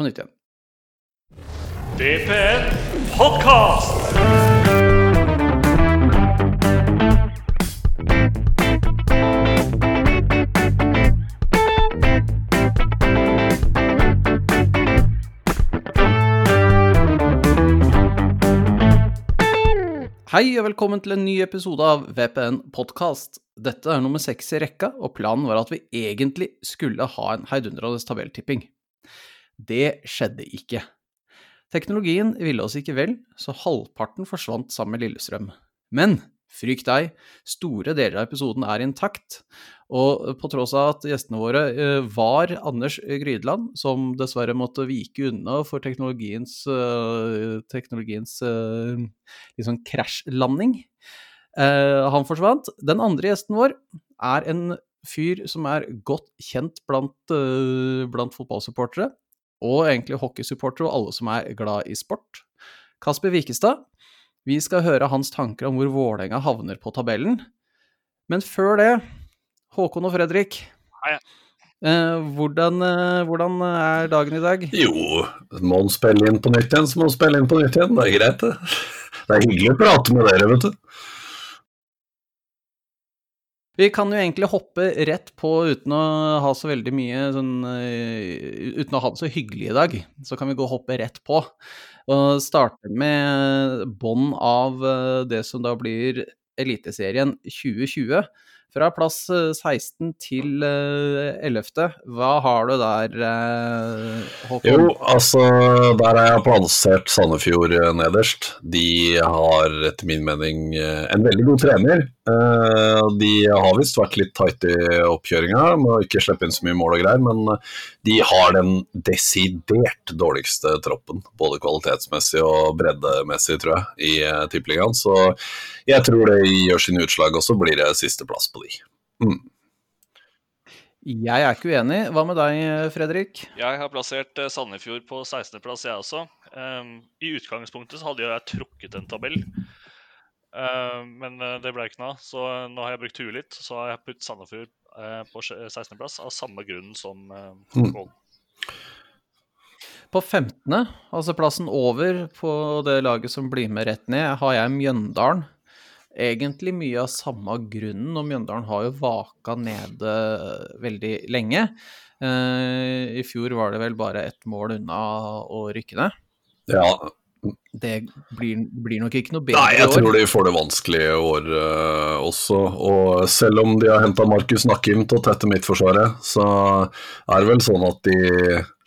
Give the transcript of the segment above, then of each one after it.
på nytt igjen. DPN Podcast! Hei og velkommen til en ny episode av VPN Podcast. Dette er nummer seks i rekka, og planen var at vi egentlig skulle ha en heidundrende tabelltipping. Det skjedde ikke. Teknologien ville oss ikke vel, så halvparten forsvant sammen med Lillestrøm. Men frykt deg, store deler av episoden er intakt, og på tross av at gjestene våre eh, var Anders Grydeland, som dessverre måtte vike unna for teknologiens, eh, teknologiens eh, liksom krasjlanding, han forsvant. Den andre gjesten vår er en fyr som er godt kjent blant, blant fotballsupportere, og egentlig hockeysupportere og alle som er glad i sport. Kasper Wikestad. Vi skal høre hans tanker om hvor Vålerenga havner på tabellen. Men før det Håkon og Fredrik. Hei. Eh, hvordan, eh, hvordan, er dagen i dag? Jo, må han spille inn på nytt igjen, så må han spille inn på nytt igjen. Det er greit, det. Det er hyggelig å prate med dere, vet du. Vi kan jo egentlig hoppe rett på uten å ha så veldig mye sånn uh, Uten å ha det så hyggelig i dag, så kan vi gå og hoppe rett på. Og starte med bånd av uh, det som da blir Eliteserien 2020. Fra plass 16 eh, til 11. Eh, Hva har du der, eh, Håkon? Jo, altså, der har jeg plassert Sandefjord nederst. De har etter min mening en veldig god trener. De har visst vært litt tight i oppkjøringa, må ikke slippe inn så mye mål og greier, men de har den desidert dårligste troppen, både kvalitetsmessig og breddemessig, tror jeg, i Tippeligaen. Så jeg tror det gjør sine utslag, og så blir det sisteplass på de. Mm. Jeg er ikke uenig. Hva med deg, Fredrik? Jeg har plassert eh, Sandefjord på 16.-plass, jeg også. Um, I utgangspunktet så hadde jeg trukket en tabell, uh, men eh, det ble ikke noe av. Så nå har jeg brukt huet litt, så har jeg puttet Sandefjord uh, på 16.-plass av samme grunn som uh, Mm. På 15., altså plassen over på det laget som blir med rett ned, har jeg Mjøndalen egentlig mye av samme grunnen, og Mjøndalen har jo vaka nede veldig lenge. Uh, I fjor var det vel bare ett mål unna å rykke ned. Ja. Det blir, blir nok ikke noe bedre i år. Nei, jeg tror de får det vanskelig i år uh, også. Og selv om de har henta Markus Nakkim til å tette midtforsvaret, så er det vel sånn at de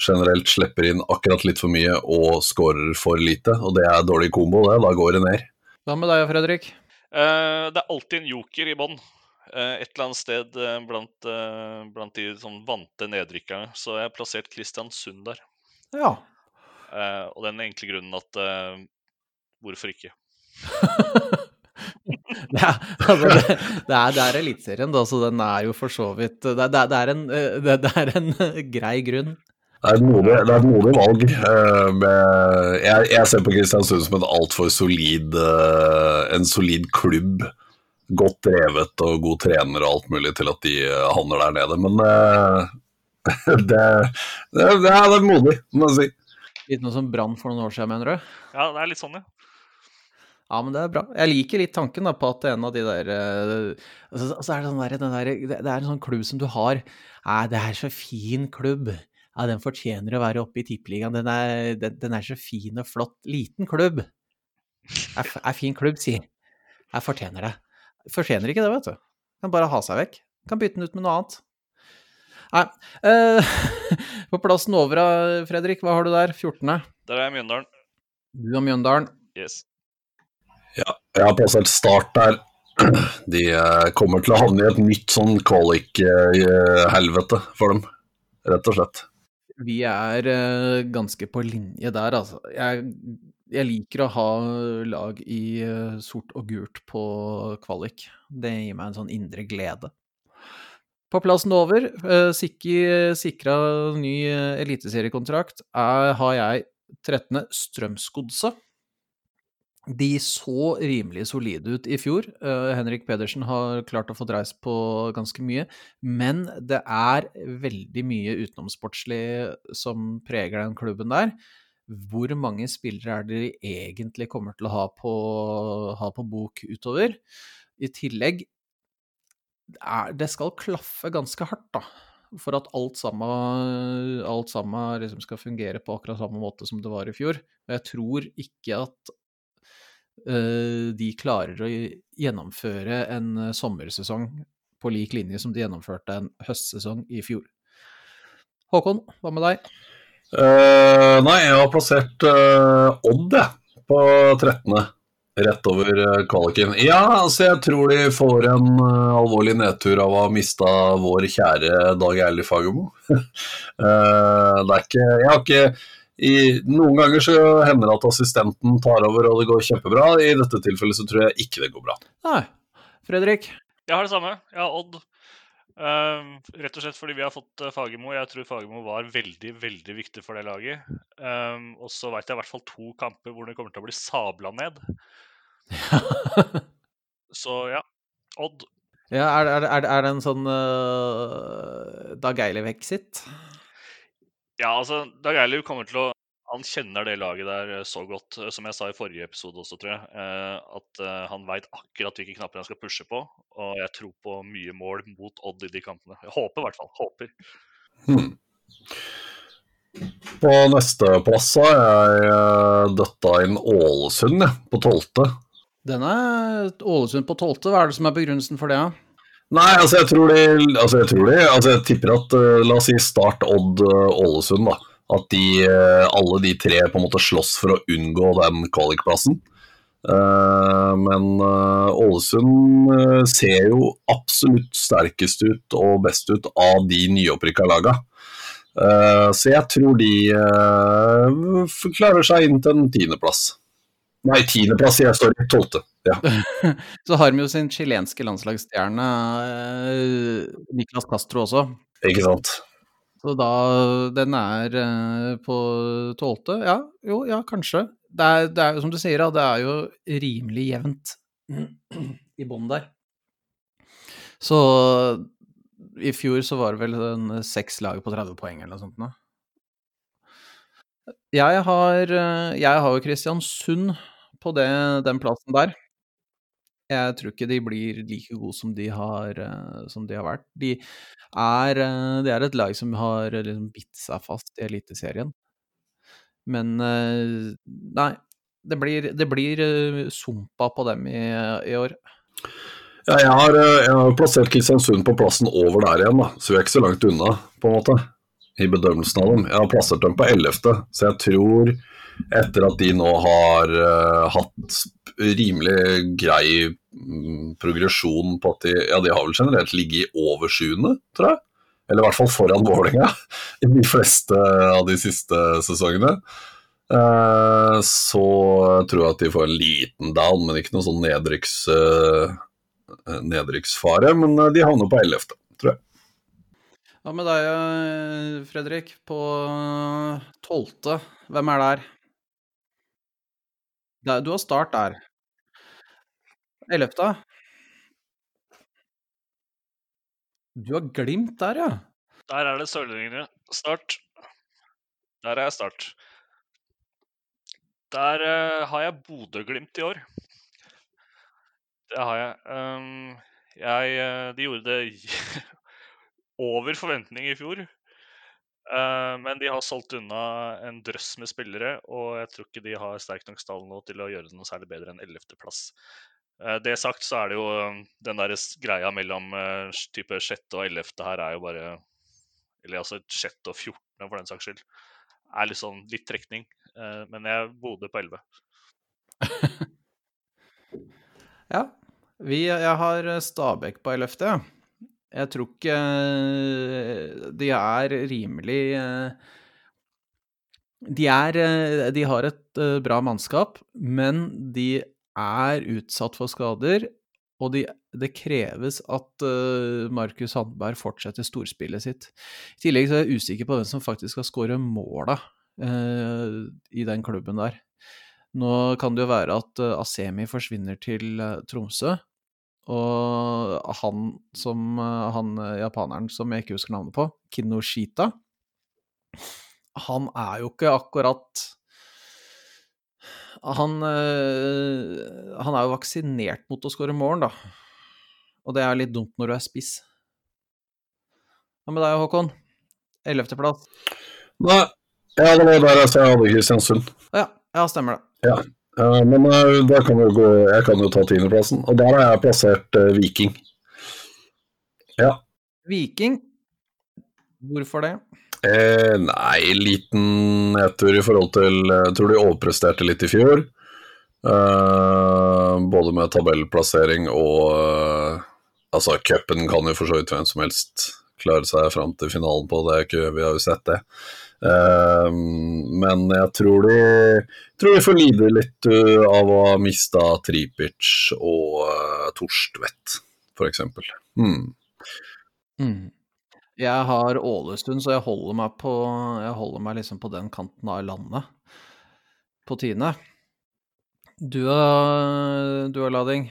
generelt slipper inn akkurat litt for mye og skårer for lite. Og det er dårlig kombo, det. Da går det ned. Hva med deg, Fredrik? Uh, det er alltid en joker i bånn. Uh, et eller annet sted blant, blant, de sånn vante nedrykkerne. Så jeg har plassert Kristiansund der. Ja. Og den enkle grunnen at Hvorfor ikke? ja, altså det, det, er, det er Eliteserien, så den er jo for så vidt Det, det, det er, en, det, er en grei grunn. Det er et modig, det er et modig valg. Uh, jeg, jeg, ser på Kristiansund som en altfor solid uh, en solid klubb. Godt drevet og god trener og alt mulig til at de Handler havner der nede. Men det, det, det, er modig, må jeg si. Litt noe som brann for noen år siden, mener du? Ja, det er litt sånn, ja. Ja, men det er bra. Jeg liker litt tanken da, på at en av de der altså, altså er det, sånn der, der, det er en sånn klubb som du har Nei, det er så fin klubb ja, den fortjener å være oppe i Tippeligaen. Den, den, den, er så fin og flott. Liten klubb. Er, er fin klubb, sier Jeg fortjener det. Fortjener ikke det, vet du. Kan bare ha seg vekk. Kan bytte den ut med noe annet. Nei. Uh, på plassen over, Fredrik, hva har du der? 14.? Der er jeg Mjøndalen. Du og Mjøndalen. Yes. Ja, jeg har plassert Start der. De uh, kommer til å havne i et nytt sånn kvalik-helvete uh, for dem, rett og slett. Vi er uh, ganske på linje der, altså. Jeg, jeg, liker å ha lag i uh, sort og gult på kvalik. Det gir meg en sånn indre glede. På plassen over, uh, sikra ny eliteseriekontrakt, har jeg 13. Strømsgodset. De så rimelig solide ut i fjor. Henrik Pedersen har klart å få dreis på ganske mye. Men det er veldig mye utenomsportslig som preger den klubben der. Hvor mange spillere er det de egentlig kommer til å ha på, ha på bok utover? I tillegg Det skal klaffe ganske hardt, da for at alt sammen, alt sammen liksom skal fungere på akkurat samme måte som det var i fjor. Og jeg tror ikke at uh, de klarer å gjennomføre en uh, sommersesong på lik linje som de gjennomførte en høstsesong i fjor. Håkon, hva med deg? Uh, nei, jeg har plassert Odd, jeg, på 13. Rett over eh, kvaliken. Ja, altså jeg tror de får en uh, alvorlig nedtur av å ha mista vår kjære Dag Eilif Fagermo. uh, det er ikke Jeg har ikke i, Noen ganger så hender det at assistenten tar over og det går kjempebra. I dette tilfellet så tror jeg ikke det går bra. Nei. Fredrik? Jeg har det samme. Jeg har Odd. Uh, rett og slett fordi vi har fått Fagermo. Jeg tror Fagermo var veldig veldig viktig for det laget. Um, og så veit jeg i hvert fall to kamper hvor det kommer til å bli sabla ned. så ja, Odd. Ja, er, er, er, er det en sånn uh, Dag Eilev-exit? Ja, altså Dag Eilev kommer til å han kjenner det laget der eh, så godt, eh, som jeg sa i forrige episode også, tror jeg. At han veit akkurat hvilke knapper han skal pushe på. Og jeg tror på mye mål mot Odd i de kampene. Jeg håper i hvert fall. Håper. Hmm. På nesteplass har jeg døtta inn Ålesund, på tolvte. Den er Ålesund på tolvte. Hva er det som er begrunnelsen for det? Nei, altså jeg tror de Altså jeg, tror de, altså jeg tipper at La oss si Start, Odd, Ålesund, da. At de, uh, alle de tre på en måte slåss for å unngå den kvalikplassen. men Ålesund ser jo absolutt sterkest ut og best ut av de nyopprykka laga. så jeg tror de klarer seg inn til en tiendeplass. Nei, tiendeplass, jeg står i tolvte. Ja. så har vi jo sin chilenske landslagsstjerne eh, Niklas Castro også. Ikke sant. Så da Den er eh, på tolvte? Ja, jo, ja, kanskje. Det er, det er som du sier, det er jo rimelig jevnt i bånn der. Så i fjor så var det vel en seks lag på 30 poeng eller noe sånt. noe. Jeg har, eh, jeg har jo Kristiansund på det, den plassen der. Jeg tror ikke de blir like gode som de har, uh, som de har vært. De er, uh, det er et lag som har liksom bitt seg fast i Eliteserien. Men nei, det blir, det blir sumpa på dem i, i år. Ja, jeg har, jeg har, plassert Kristiansund på plassen over der igjen, da. så vi er ikke så langt unna, på en måte, i bedømmelsen av dem. Jeg har plassert dem på ellevte, så jeg tror etter at de nå har uh, hatt rimelig grei um, progresjon på at de Ja, de har vel generelt ligget i over sjuende, tror jeg. Eller i hvert fall foran Vålerenga i de fleste av de siste sesongene. Uh, så tror jeg at de får en liten down, men ikke noe sånn nedrykks, uh. Men de havner på ellevte, tror jeg. Hva med deg, Fredrik? På tolvte, hvem er der? Du har Start der. Ellevte? Du har Glimt der, ja. Der er det sørlendingene. Start. Der er jeg Start. Der uh, har jeg Bodø-Glimt i år. Det har jeg. Um, jeg uh, de gjorde det over forventning i fjor. Uh, men de har solgt unna en drøss med spillere, og jeg tror ikke de har sterk nok stall nå til å gjøre det noe særlig bedre enn 11.-plass. Uh, det sagt så er det jo um, den der greia mellom type 6. og ellevte her er jo bare Eller altså 6. og fjortende, for den saks skyld. Er litt sånn litt trekning. men jeg bodde på elleve. ja. Vi, jeg har Stabæk på ellevte, ja. Jeg tror ikke eh, De er rimelig eh, de, er, eh, de har et bra mannskap, men de er utsatt for skader. Og de, det kreves at Markus Handberg fortsetter storspillet sitt. I tillegg så er jeg usikker på hvem som faktisk skal skåre måla i den klubben der. Nå kan det jo være at Asemi forsvinner til Tromsø. Og han som Han eh, japaneren som jeg ikke husker navnet på, Kinoshita, han er jo ikke akkurat Han eh, Han er jo vaksinert mot å skåre mål, da. Og det er litt dumt når du er spiss. Hva med deg, Håkon? Ellevteplass. Nei, ja, det var der jeg sa jeg hadde Kristiansund. Ja, ja, stemmer det. Eh, men eh, da kan vi gå Jeg kan jo ta tiendeplassen, og der har jeg plassert uh, Viking. Viking. Hvorfor det? Eh, nei, liten nedtur i forhold til Jeg tror de overpresterte litt i fjor. Uh, både med tabellplassering og Altså, cupen kan jo for så vidt hvem som helst klare seg fram til finalen på, det er ikke, vi har jo sett det. Eh, men jeg tror de, tror de får lide litt uh, av å ha mista Tripic og uh, Torstvedt, f.eks. Hmm. Mm. Jeg har Ålesund, så jeg holder meg på Jeg holder meg liksom på den kanten av landet. På tiende. Du da, du Lading?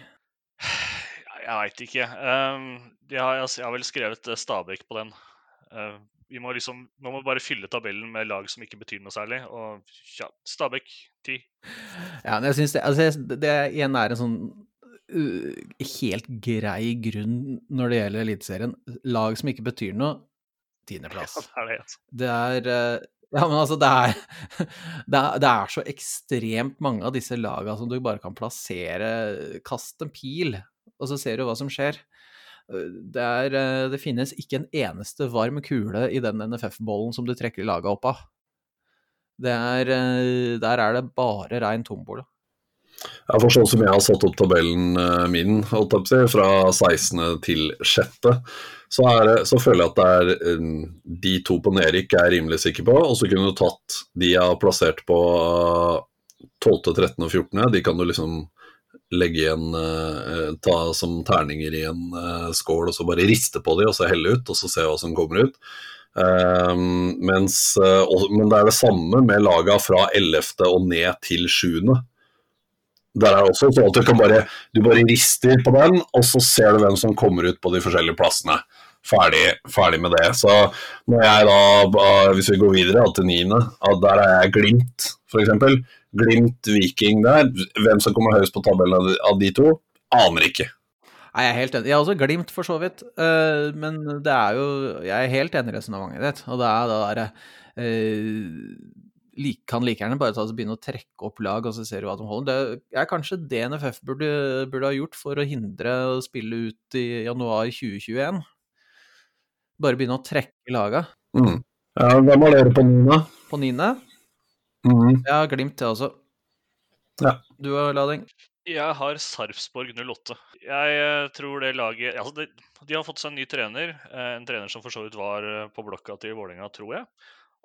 Jeg veit ikke. Um, jeg, har, jeg har vel skrevet eh, Stabæk på den. Uh, vi må liksom, Nå må vi bare fylle tabellen med lag som ikke betyr noe særlig. Og ja, Stabæk ti. Ja, men jeg syns det, altså, det igjen er en sånn uh, helt grei grunn når det gjelder Eliteserien. Lag som ikke betyr noe, tiendeplass. Ja, det er det. altså. Det er uh, Ja, men altså, det er, det er Det er så ekstremt mange av disse laga som du bare kan plassere Kast en pil, og så ser du hva som skjer. Det, er, eh, det finnes ikke en eneste varm kule i den NFF-bollen som du trekker laget opp av. Er eh, Der er det bare rein tombole. Ja, for sånn som jeg har satt opp tabellen eh, min, fra 16. til 6., så, det, så føler jeg at det er de to på nedrykk jeg er rimelig sikker på, og så kunne du tatt de jeg har plassert på eh, 12., 13. og 14., de kan du liksom legge igjen, eh, ta som terninger i en eh, skål, og så bare riste på de, og så helle ut, og så se hva som kommer ut. Um, mens, eh, og, men det er det samme med laga fra 11. og ned til 7. Der er det også sånn at du bare, du bare rister på den, og så ser du hvem som kommer ut på de forskjellige plassene. Ferdig, ferdig med det. Så når jeg da, hvis vi går videre til niende, der er jeg Glimt, f.eks. Glimt, Viking der. Hvem som kommer høyest på tabellen av de, to, aner ikke. Nei, jeg er helt enig. Jeg har også Glimt, for så vidt. eh, Men det er jo Jeg er helt enig i resonnementet ditt. Og det er det derre eh, lik- Kan like gjerne bare ta, og begynne å trekke opp lag, og så ser du hva de holder. Det er kanskje det NFF burde, burde ha gjort for å hindre å spille ut i januar 2021. Bare begynne å trekke laga. Mm. Ja, hvem har dere på niende? På niende? Mm. Jeg har Glimt, det også. Ja. Du og Lading? Jeg har Sarpsborg 08. Jeg eh, tror det laget altså det, De har fått seg en ny trener. eh, En trener som for så vidt var eh, på blokka til Vålerenga, tror jeg.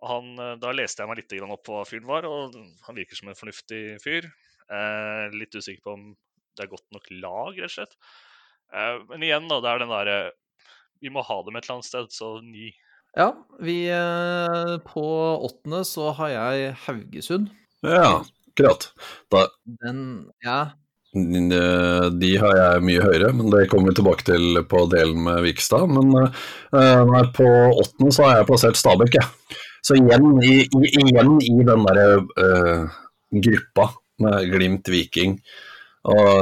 Han, da leste jeg meg litt opp på hva fyren var, og han virker som en fornuftig fyr. Eh, litt usikker på om det er godt nok lag, rett og slett. Eh, men igjen, da, det er den derre Vi må ha dem et eller annet sted, så ni. Ja, vi eh, På åttende så har jeg Haugesund. Ja, akkurat. Da, Den Ja. Eh, De har jeg mye høyere, men det kommer vi tilbake til på delen med Vikstad. Men uh, på åttende så har jeg plassert Stabæk, jeg. Så igjen i, igjen i den derre uh, gruppa med Glimt, Viking og,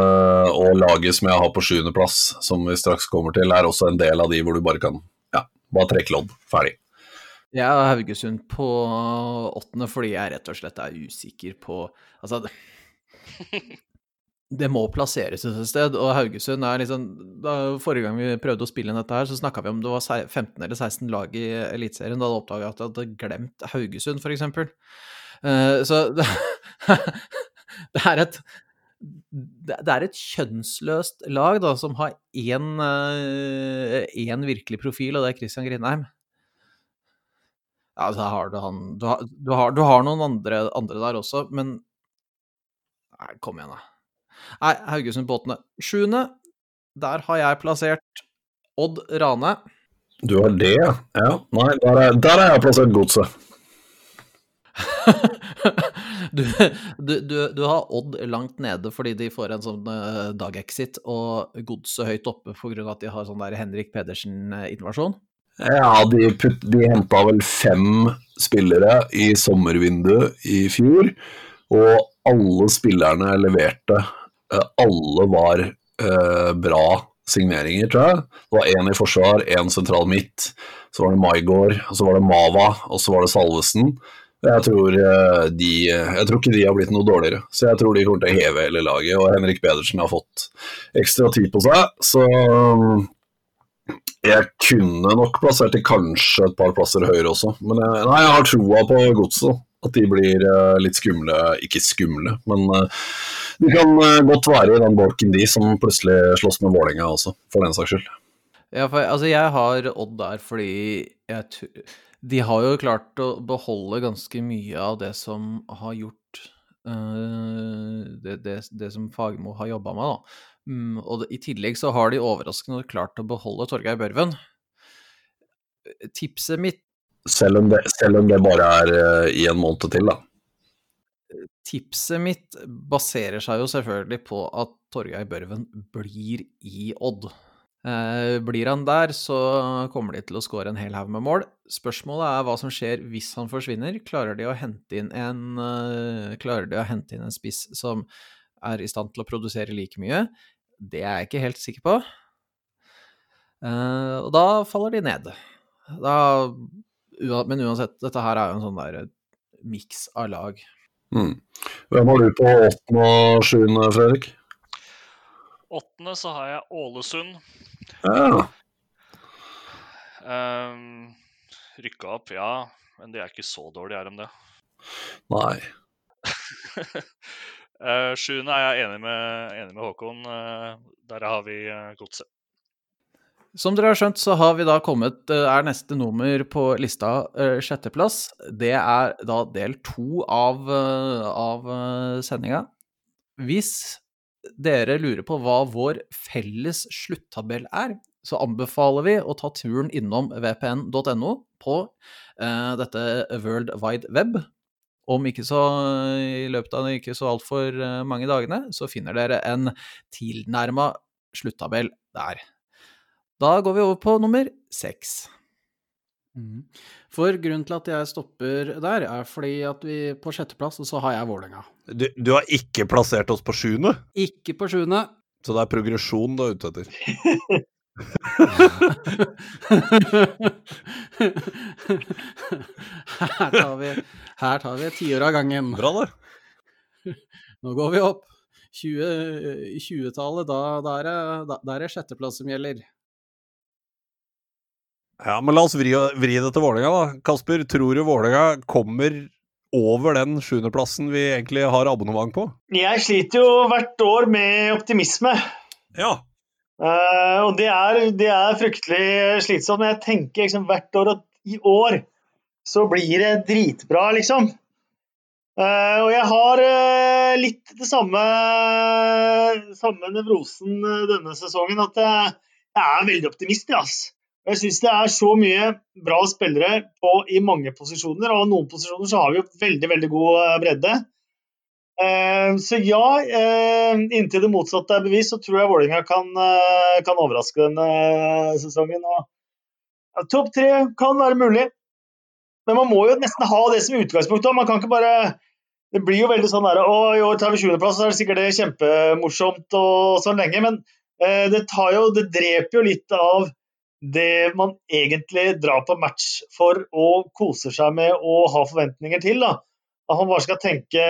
og laget som jeg har på sjuendeplass, som vi straks kommer til, er også en del av de hvor du bare kan bare trekk lodd. Ferdig. Jeg har Haugesund på åttende fordi jeg rett og slett er usikker på Altså, det, må plasseres et sted, og Haugesund er liksom da, Forrige gang vi prøvde å spille inn dette her, så snakka vi om det var 15 eller 16 lag i Eliteserien. Da hadde oppdaga at jeg hadde glemt Haugesund, f.eks. Uh, så det, det er et det er et kjønnsløst lag da, som har én, eh, én virkelig profil, og det er Christian Grindheim. Ja, så har du han Du har, du har, du har noen andre, andre der også, men Nei, kom igjen, da. Nei, Haugesund på åttende. Sjuende, der har jeg plassert Odd Rane. Du har det, ja? ja. Nei, der er, der er jeg plassert Godset. Du, du, du, har Odd langt nede fordi de får en sånn uh, dag-exit, og Godset høyt oppe pga. at de har sånn der Henrik Pedersen-invasjon. Ja, de, putt, de henta vel fem spillere i sommervinduet i fjor, og alle spillerne leverte. Uh, alle var uh, bra signeringer, tror jeg. Det var én i forsvar, én sentral midt. Så var det Maigård, så var det Mava, og så var det Salvesen. Jeg tror, de, jeg tror ikke de har blitt noe dårligere, så jeg tror de kommer til å heve hele laget. Og Henrik Pedersen har fått ekstra tid på seg, så jeg kunne nok plassert de kanskje et par plasser høyere også. Men jeg, nei, jeg har troa på godset. At de blir litt skumle. Ikke skumle, men de kan godt være i den bolken de som plutselig slåss med Vålerenga også, for den saks skyld. Ja, for altså, jeg har Odd der fordi jeg, de har jo klart å beholde ganske mye av det som har gjort det, det, det, som Fagermo har jobba med, da. Um, og i tillegg så har de overraskende klart å beholde Torgeir Børven. Tipset mitt selv om, det, selv om det bare er uh, i en måned til, da. Tipset mitt baserer seg jo selvfølgelig på at Torgeir Børven blir i Odd. Eh, blir han der, så kommer de til å skåre en hel haug med mål. Spørsmålet er hva som skjer hvis han forsvinner. Klarer de å hente inn en, uh, klarer de å hente inn en spiss som er i stand til å produsere like mye? Det er jeg ikke helt sikker på. Uh, og da faller de ned. Da, men uansett, dette her er jo en sånn der miks av lag. Mm. Hvem har du på åttende og sjuende, Fredrik? Åttende så har jeg Ålesund. Ja. Um, rykka opp, ja. Men de er ikke så dårlige, er de det? Nei. uh, Sjuende er jeg enig med, enig med Håkon. Uh, der har vi uh, godset. Som dere har skjønt, så har vi da kommet Er neste nummer på lista sjetteplass. Det er da del to av, av sendinga. Hvis dere lurer på hva vår felles sluttabell er, så anbefaler vi å ta turen innom vpn.no på eh, dette World Wide Web. Om ikke så i løpet av ikke så altfor mange dagene, så finner dere en tilnærma sluttabell der. Da går vi over på nummer seks. Mm. For grunnen til at jeg stopper der, er fordi at vi på sjetteplass, og så har jeg Vålerenga. Du, du, har ikke plassert oss på sjuende? Ikke på sjuende. Så det er progresjon du er ute etter? her tar vi her tar vi et tiår av gangen. Bra, det. Nå går vi opp. 20-tallet, da, da, da, da er det sjetteplass som gjelder. Ja, men la oss vri, vri det til Vålerenga, da. Kasper, tror du Vålerenga kommer over den sjuendeplassen vi egentlig har abonnement på? Jeg sliter jo hvert år med optimisme. Ja. Uh, og det er, det er, fryktelig slitsomt. Men jeg tenker liksom hvert år at i år så blir det dritbra, liksom. Uh, og jeg har uh, litt det samme, samme nevrosen denne sesongen, at jeg, jeg er veldig optimist, ass. Jeg syns det er så mye bra spillere på, i mange posisjoner, og noen posisjoner så har vi jo veldig veldig god eh, bredde. Eh, så ja, eh, inntil det motsatte er bevist, så tror jeg Vålerenga kan, kan, overraske denne sesongen. Ja, Topp tre kan være mulig, men man må jo nesten ha det som utgangspunkt. Man kan ikke bare Det blir jo veldig sånn der Å, i år tar vi 20.-plass, så er det sikkert det kjempemorsomt og sånn lenge. Men det, jo, det dreper jo litt av det man egentlig drar på match for og koser seg med og har forventninger til. Da. At man bare skal tenke,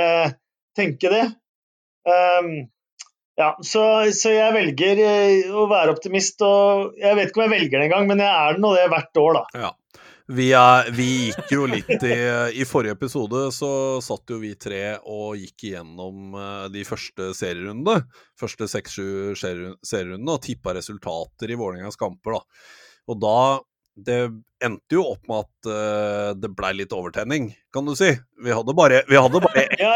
tenke det. Um, ja, så, så, jeg velger eh, å være optimist, og jeg vet ikke om jeg velger det engang, men jeg er nå det hvert år, da. Ja. Vi, er, vi, gikk jo litt i I forrige episode så satt jo vi tre og gikk igjennom eh, de første serierundene. Første seks-sju serierundene og tippa resultater i Vålerengas kamper, da. Og da Det endte jo opp med at uh, det blei litt overtenning, kan du si. Vi hadde bare, vi hadde bare, ja,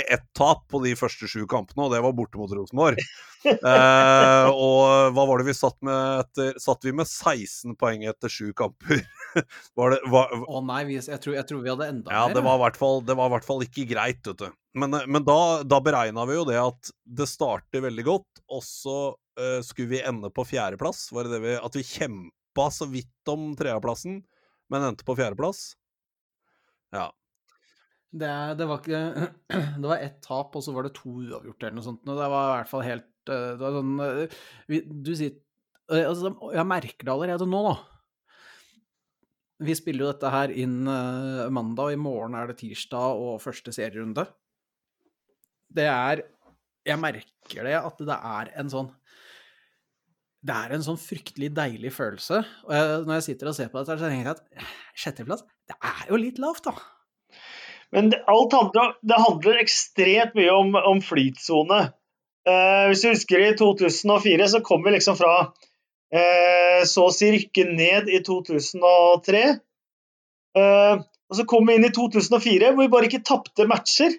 ett tap på de første sju kampene, og det var borte mot Rosenborg. uh, og hva var det vi satt med etter Satt vi med 16 poeng etter sju kamper? var det Å nei, vi, jeg, tror, jeg, tror, vi hadde enda ja, mer. Det var i hvert fall ikke greit, vet du. men, men da, da beregna vi jo det at det starter veldig godt, og så uh, skulle vi ende på fjerdeplass. Var det det vi At vi kjempa så vidt om tredjeplassen, men endte på fjerdeplass? Ja. Det, det, var ikke Det var ett tap, og så var det to uavgjort eller noe sånt. Og det var i hvert fall helt det var sånn Du sier altså, Jeg merker det allerede nå, da. Vi spiller jo dette her inn uh, mandag, og i morgen er det tirsdag og første serierunde. Det er Jeg merker det at det er en sånn Det er en sånn fryktelig deilig følelse. Og jeg, når jeg sitter og ser på dette, så tenker jeg at sjetteplass, det er jo litt lavt, da. Men det, alt handler, det handler ekstremt mye om, om flytsone. Uh, hvis du husker i 2004, så kom vi liksom fra Eh, så å si rykke ned i 2003. Eh, og så kom vi inn i 2004 hvor vi bare ikke tapte matcher.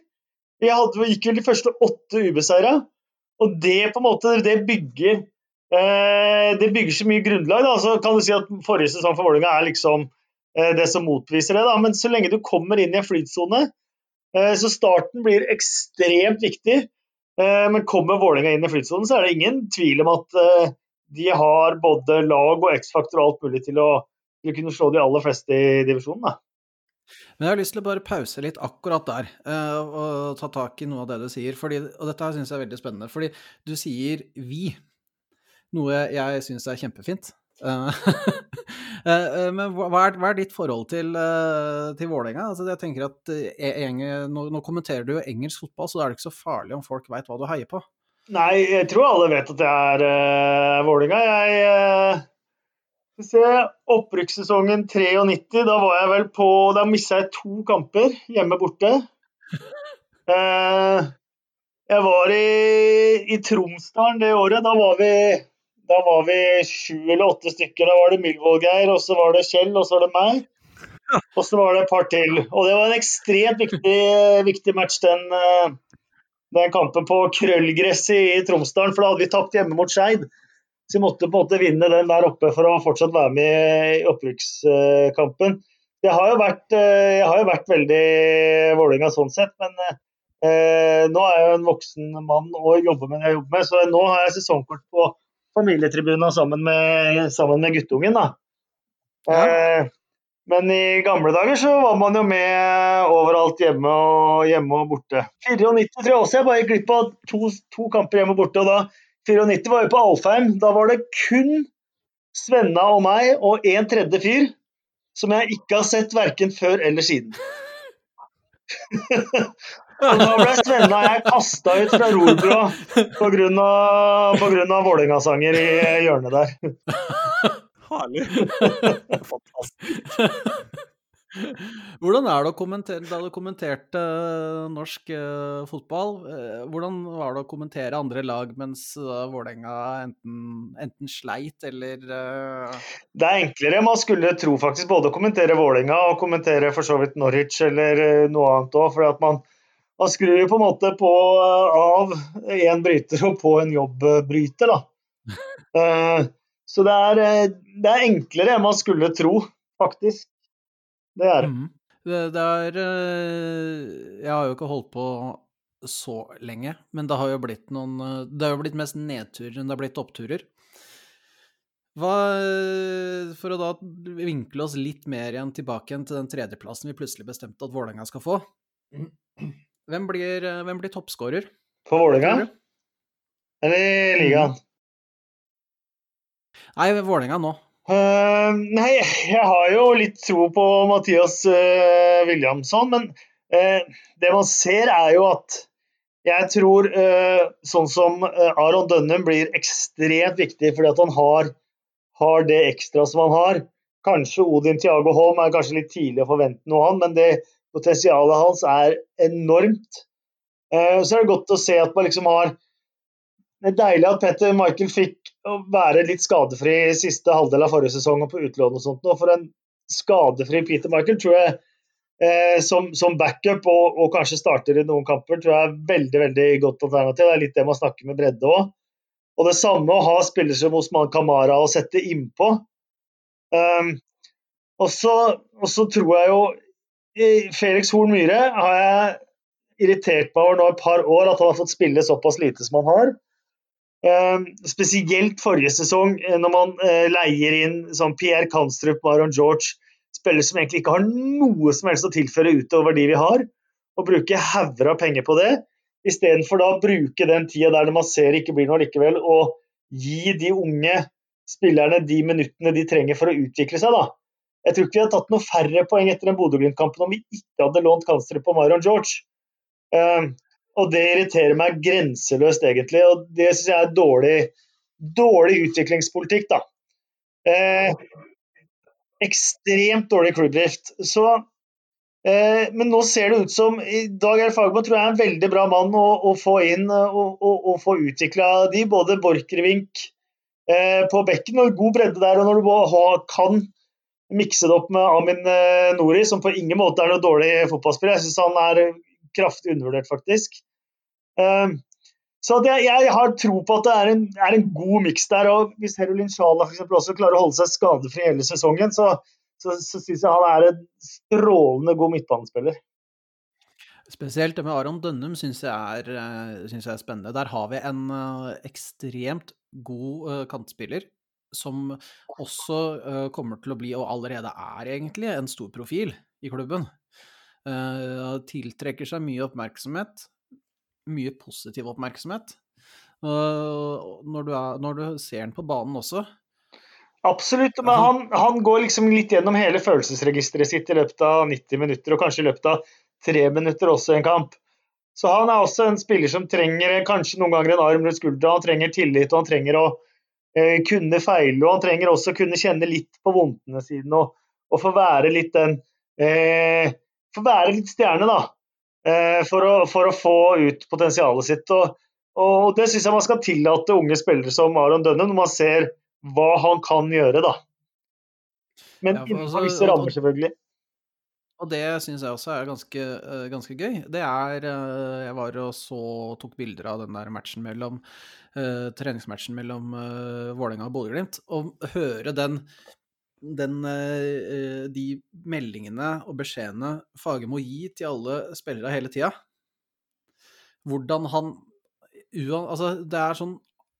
Vi, hadde, vi gikk vel de første åtte ubeseira, og det på en måte det bygger eh, det bygger så mye grunnlag. Da. Så kan du si at Forrige sesong for Vålerenga er liksom det som motbeviser det. Da. Men så lenge du kommer inn i en flytsone, så starten blir ekstremt viktig. Men kommer Vålerenga inn i flytsonen, så er det ingen tvil om at de har både lag og X-faktor og alt mulig til å, til å, kunne slå de aller fleste i divisjonen. Da. Men jeg har lyst til å bare pause litt akkurat der, uh, og ta tak i noe av det du sier. Fordi, og dette syns jeg er veldig spennende, fordi du sier 'vi', noe jeg syns er kjempefint. Uh, uh, men hva er, hva er, ditt forhold til, til Vålerenga? Altså, jeg tenker at nå, nå, kommenterer du jo engelsk fotball, så da er det ikke så farlig om folk veit hva du heier på. Nei, jeg tror alle vet at det er uh, Vålerenga. Jeg uh, se, Opprykkssesongen 93, da var jeg vel på Da mista jeg to kamper hjemme borte. Uh, jeg var i, i Tromsdalen det året. Da var vi da var vi sju eller åtte stykker. Da var det Myhrvold-Geir, og så var det Kjell, og så var det meg. Og så var det et par til. Og det var en ekstremt viktig, viktig match, den, den kampen på krøllgresset i Tromsdalen, for da hadde vi tapt hjemme mot Skeid. Så vi måtte på en måte vinne den der oppe for å fortsatt være med i opprykkskampen. Jeg har jo vært, eh, jeg har jo vært veldig Vålerenga sånn sett, men eh, nå er jeg jo en voksen mann og jobber med det jeg jobber med, så nå har jeg sesongkort på familietribunen sammen med, sammen med guttungen. da. Ja. Eh, men i gamle dager så var man jo med overalt hjemme og, hjemme og borte. 94 tror jeg også jeg bare gikk glipp av to, to, kamper hjemme og borte. og da 94 var jeg på Alfheim. Da var det kun Svenna og meg og en tredje fyr som jeg ikke har sett verken før eller siden. og da ble Svenna jeg kasta ut fra Rorbua pga. Vålerenga-sanger i hjørnet der. Herlig. Fantastisk. Hvordan er det å kommentere Da du kommenterte uh, norsk uh, fotball, uh, hvordan var det å kommentere andre lag mens uh, Vålerenga enten, enten, sleit eller Det er enklere. Man skulle tro faktisk både å kommentere Vålerenga og kommentere for så vidt Norwich eller noe annet òg. For man, man skrur jo på en måte på av én bryter og på en jobbbryter, da. Så det er, eh, det er, enklere enn man skulle tro, faktisk. Det er det. Mm. Det, det er eh, Jeg har jo ikke holdt på så lenge, men det har jo blitt noen eh, Det har jo blitt mest nedturer enn det har blitt oppturer. Hva, for å da vinkle oss litt mer igjen tilbake igjen til den tredjeplassen vi plutselig bestemte at Vålerenga skal få. Hvem blir, hvem blir toppskårer? For Vålerenga? Eller i ligaen? Nei, Vålerenga nå. Uh, nei, jeg har jo litt tro på Mathias uh, Williamson, men uh, det man ser er jo at jeg tror sånn som Aron Dønnum blir ekstremt viktig fordi at han har, har, det ekstra som han har. Kanskje Odin Tiago Holm er kanskje litt tidlig å forvente noe av, men det potensialet hans er enormt. Så er det godt å se at man liksom har Det er deilig at Petter Michael fikk å være litt skadefri i siste halvdel av forrige sesong og på utlån og sånt. Og for en skadefri Peter Michael tror jeg eh, som, som, backup og, og, kanskje starter i noen kamper, tror jeg er veldig veldig godt alternativ. Det er litt det man snakker med bredde òg. Og det samme å ha spillere som Osman Kamara å sette innpå. Um, og, så, tror jeg jo Felix Horn Myhre har jeg irritert meg over nå et par år at han har fått spille såpass lite som han har. Eh, spesielt forrige sesong, eh, når man eh, leier inn sånn Pierre Kanstrup, Maron George, spillere som egentlig ikke har noe som helst å tilføre utover de vi har, og bruke hauger av penger på det, istedenfor da å bruke den tida der man ser ikke blir noe likevel, og gi de unge spillerne de minuttene de trenger for å utvikle seg. da. Jeg tror ikke vi hadde tatt noe færre poeng etter den Bodø-Glimt-kampen om vi ikke hadde lånt Kanstrup og Maron George. Og det irriterer meg grenseløst, egentlig. Og det syns jeg er dårlig, dårlig utviklingspolitikk, da. Eh, ekstremt dårlig klubbdrift. Så eh, Men nå ser det ut som Dag R. Fagermo tror jeg er en veldig bra mann å, å få inn og, og, og få utvikla de. Både Borchgrevink eh, på bekken og god bredde der. Og når du kan mikse det opp med Amin eh, Nori, som på ingen måte er noe dårlig fotballspiller. Jeg syns han er kraftig undervurdert, faktisk. Um, så jeg har tro på at det er en, er en god miks der. og Hvis Herolin Sjala også klarer å holde seg skadefri hele sesongen, så, så, så syns jeg han er en strålende god midtbanespiller. Spesielt det med Aron Dønnum syns jeg, eh, jeg er spennende. Der har vi en uh, ekstremt god uh, kantspiller som også kommer til å bli, og allerede er egentlig, en stor profil i klubben. Uh, tiltrekker seg mye oppmerksomhet, mye positiv oppmerksomhet. Når, du er, når, du ser den på banen også. Absolutt, men han, han, går liksom litt gjennom hele følelsesregisteret sitt i løpet av 90 minutter, og kanskje i løpet av tre minutter også i en kamp. Så han er også en spiller som trenger kanskje noen ganger en arm rundt skuldra. Han trenger tillit, og han trenger å eh, kunne feile. Og han trenger også å kunne kjenne litt på vondtene sine og, og få være litt den uh, få være litt stjerne, da. Eh, for å, for å få ut potensialet sitt. Og, og det syns jeg man skal tillate unge spillere som Aron Dønne, når man ser hva han kan gjøre, da. Men ja, innenfor altså, visse rammer, selvfølgelig. Og det syns jeg også er ganske, uh, ganske, gøy. Det er uh, Jeg var og så tok bilder av den der matchen mellom uh, treningsmatchen mellom uh, Vålerenga og Bodø-Glimt. Og høre den den, eh, de meldingene og beskjedene Fagermo gir til alle spillere hele tida. Hvordan han Altså, det er sånn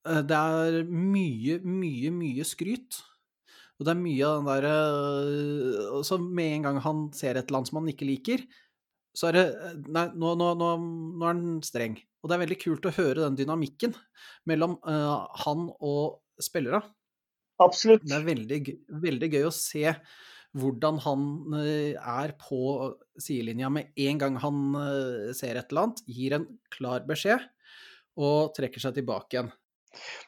eh, Det er mye, mye, mye skryt. Og det er mye av den derre eh, Så med en gang han ser et land som han ikke liker, så er det Nei, nå, nå, nå, nå er han streng. Og det er veldig kult å høre den dynamikken mellom uh, han og spillere. Absolutt. Det er veldig, veldig gøy å se hvordan han eh, er på sidelinja med en gang han eh, ser et eller annet, gir en klar beskjed og trekker seg tilbake igjen.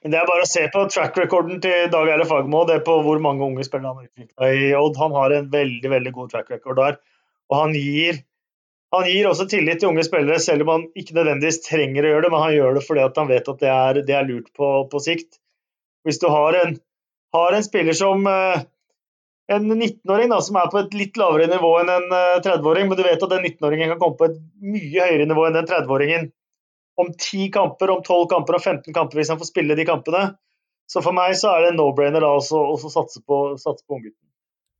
Men Det er bare å se på track recorden til Dag Eile Fagermo, det er på hvor mange unge spillere han har utvikla i Odd. Han har en veldig veldig god track record der. Og han gir, han gir også tillit til unge spillere, selv om han ikke nødvendigvis trenger å gjøre det, men han gjør det fordi han vet at det er, det er lurt på, på sikt. Hvis du har en har en spiller som eh, en 19-åring som er på et litt lavere nivå enn en 30-åring, eh, men du vet at den 19-åringen kan komme på et mye høyere nivå enn den 30-åringen om 10 kamper, om 12 kamper, om 15 kamper hvis han får spille de kampene. Så for meg så er det no-brainer da også å satse på, satse på unggutten.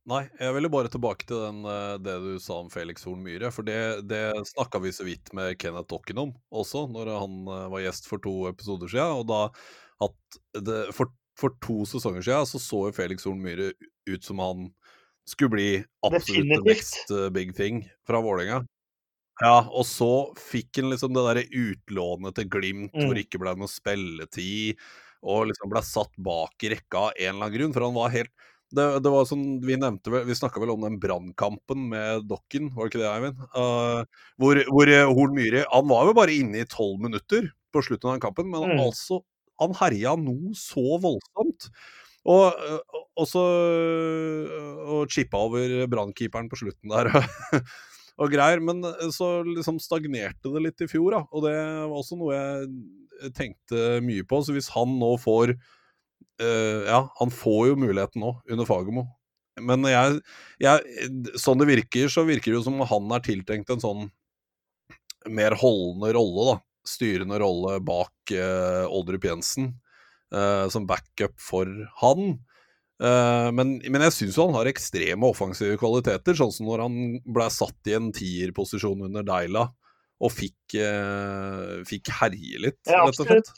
Nei, jeg ville bare tilbake til den, eh, det du sa om Felix Horn Myhre. For det, det snakka vi så vidt med Kenneth Dokken om også, når han var gjest for to episoder siden. Og da at det, for for to sesonger siden så så jo Felix Horn Myhre ut som han skulle bli absolutt next uh, big thing fra Vålerenga. Ja, og så fikk han liksom det derre utlånet til Glimt mm. hvor det ikke ble noe spilletid, og liksom ble satt bak i rekka av en eller annen grunn, for han var helt det, det var sånn, Vi nevnte vel, vi snakka vel om den brannkampen med Dokken, var det ikke det, Eivind? Uh, hvor, hvor uh, Horn Myhre Han var jo bare inne i tolv minutter på slutten av den kampen, men mm. altså han herja noe så voldsomt. Og, og så og chippa over brannkeeperen på slutten der. og greier, Men så liksom stagnerte det litt i fjor, da. Og det var også noe jeg tenkte mye på. Så hvis han nå får uh, Ja, han får jo muligheten nå, under Fagermo. Men jeg, jeg, sånn det virker, så virker det jo som han er tiltenkt en sånn mer holdende rolle, da styrende rolle bak uh, Oldrup Jensen uh, som backup for han. Uh, men, men, jeg syns han har ekstreme offensive kvaliteter, sånn som når han ble satt i en tierposisjon under Deila og fikk, eh, fikk herje litt, Ja, rett og slett.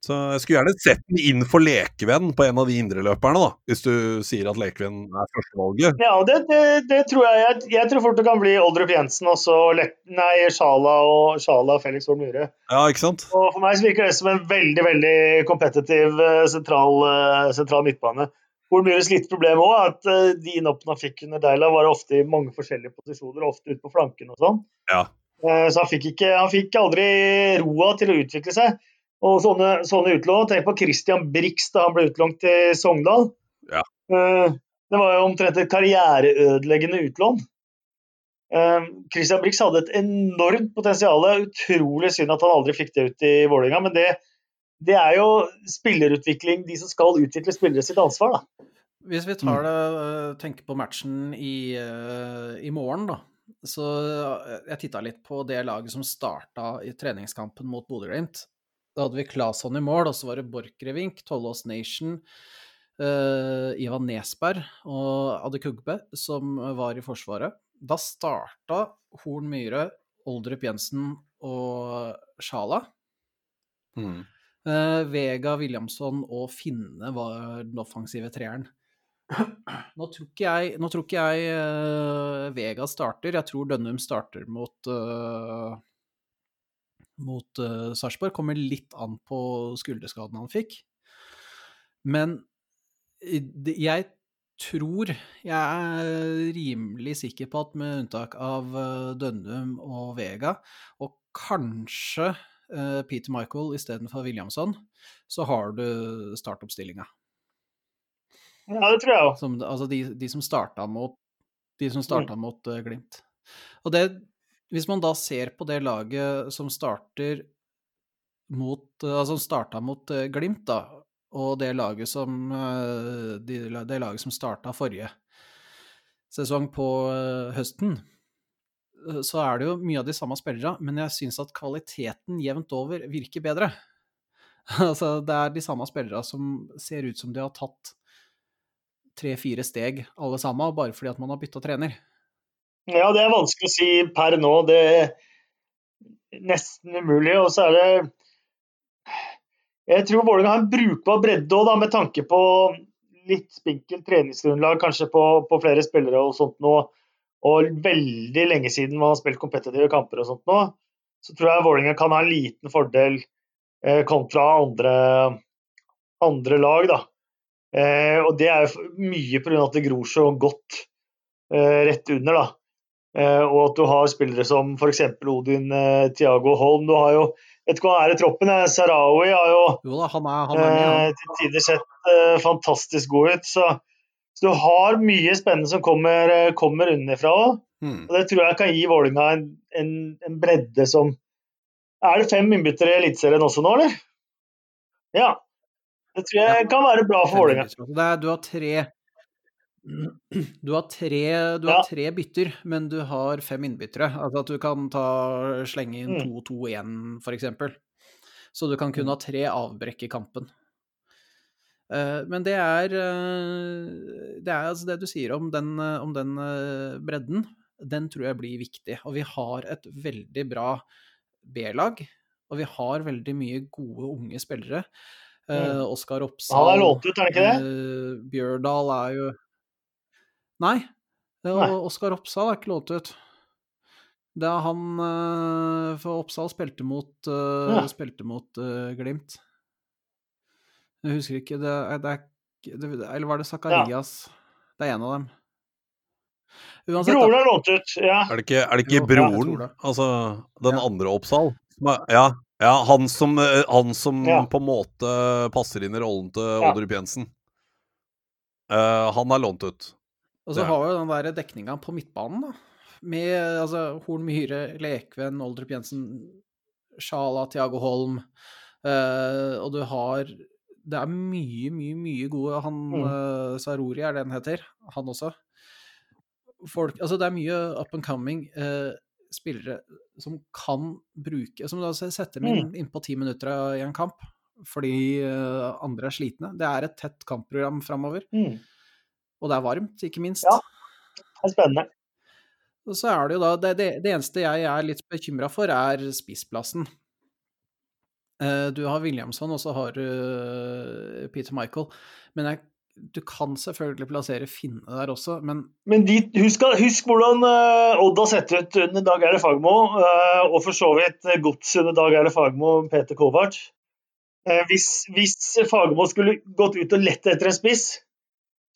Så jeg skulle gjerne sett den inn for Lekevenn på en av de indreløperne, da. Hvis du sier at Lekevenn er førstevalget. Ja, det, det, det tror jeg, jeg Jeg tror fort det kan bli Oldrup Jensen og så nei, Sjala og Sjala og Felix Horn Myhre. Ja, ikke sant? Og for meg så virker det som en veldig veldig kompetitiv eh, sentral, eh, sentral midtbane. Horn Myhres litt problem òg er at eh, de innoppene han fikk under Deila, var ofte i mange forskjellige posisjoner, ofte ute på flanken og sånn. Ja. Så han fikk, ikke, han fikk aldri roa til å utvikle seg. Og sånne, sånne utlån Tenk på Christian Brix da han ble utlånt til Sogndal. Ja. Eh, Det var jo omtrent et karriereødeleggende utlån. Eh, Christian Brix hadde et enormt potensial. Utrolig synd at han aldri fikk det ut i Vålerenga. Men det, det er jo spillerutvikling, de som skal utvikle spillere sitt ansvar. da. Hvis vi tar det, øh, tenker på matchen i, i morgen, da. Så jeg titta litt på det laget som starta i treningskampen mot Bodø-Glimt. Da hadde vi Claesson i mål, og så var det Borchgrevink, Tollås Nation, uh, Ivan Nesberg og Adekugbe som var i Forsvaret. Da starta Horn Myhre, Oldrup Jensen og Sjala. Mm. Uh, Vega, Williamson og Finne var den offensive treeren. Nå tror ikke jeg, nå tror ikke jeg uh, Vega starter. Jeg tror Dønnum starter mot uh, mot uh, Sarpsborg. Kommer litt an på skulderskaden han fikk. Men jeg tror Jeg er rimelig sikker på at med unntak av eh, Dønnum og Vega, og kanskje uh, Peter Michael istedenfor Williamson, så har du startoppstillinga. Ja, det tror jeg òg. Altså de, de som starta mot, de som starta mot uh, Glimt. Og det, hvis man da ser på det laget som starter mot eh, Altså som starta mot eh, Glimt, da, og det laget som eh, de, det laget som starta forrige sesong på høsten, så er det jo mye av de samme spillerne, men jeg syns at kvaliteten jevnt over virker bedre. altså, det er de samme spillerne som ser ut som de har tatt tre-fire steg alle sammen, bare fordi at man har bytta trener. Ja, det er vanskelig å si per nå. Det er nesten umulig. Og så er det Jeg tror Vålerenga har en brukbar bredde òg, med tanke på litt spinkelt treningsgrunnlag kanskje på, på flere spillere og sånt nå. Og veldig lenge siden man har spilt kompetitive kamper og sånt nå. Så tror jeg Vålerenga kan ha en liten fordel eh, kontra andre, andre lag, da. Eh, og det er jo mye pga. at det gror så godt eh, rett under, da. Eh, og at du har spillere som f.eks. Odin eh, Tiago Holm. Du har jo Vet ikke hva han er i troppen. Eh, Sarawi har jo Jo da, han er, han er med, ja. til tider sett fantastisk god ut. Så, så du har mye spennende som kommer, kommer unnafra òg. Mm. Og det tror jeg kan gi Vålinga en, en, en bredde som Er det fem innbyttere i Eliteserien også nå, eller? Ja. Det tror jeg kan være bra for Vålinga. Du har tre du har, tre, du Ja. har tre bytter, men du har fem innbyttere. Altså at du kan ta, slenge inn Mm. 2-2-1, f.eks. Så du kan kun ha tre avbrekk i kampen. Eh, Men det er, eh, det er altså det du sier om den, eh, om den bredden, den tror jeg blir viktig. Og vi har et veldig bra B-lag, og vi har veldig mye gode unge spillere. Mm. Oskar Oppsal er lånt er Bjørdal er jo Nei, er Oskar Oppsal er ikke lånt ut. Det er han eh, For Oppsal spilte mot, eh, Ja. spilte mot uh, Glimt. Jeg husker ikke det, er- det er det, Eller var det Zakarias? Det er en av dem. Uansett, Broren er lånt ut, ja. Er det ikke, er det ikke Jo, ja, broren? det. Altså den Ja. andre Oppsal? Ja, ja han som, han som Ja. på en måte passer inn i rollen til Ja. Oddrup Jensen. Uh, han er lånt ut. Og så har vi jo den der dekninga på midtbanen, da. Med altså, Horn Myhre, Lekven, Oldrup Jensen, Sjala, Tiago Holm. Uh, og du har Det er mye, mye, mye gode Han Mm. uh, Sarori er det han heter, han også. Folk Altså, det er mye up and coming uh, spillere som kan bruke Som da setter inn, innpå ti minutter i en kamp fordi eh, andre er slitne. Det er et tett kampprogram framover. Mm. Og det er varmt, ikke minst. Ja. Det er spennende. Og så er det jo da Det, det, det eneste jeg er litt bekymra for, er spissplassen. Eh, Du har Williamson, og så har du eh, Peter Michael. Men jeg, du kan selvfølgelig plassere Finne der også, men Men de, husk, husk hvordan eh, Odd har sett ut under Dag Eile Fagermo, eh, og for så vidt Gods under Dag Eile Fagmo og Peter Kovac. Eh, hvis, hvis Fagermo skulle gått ut og lett etter en spiss,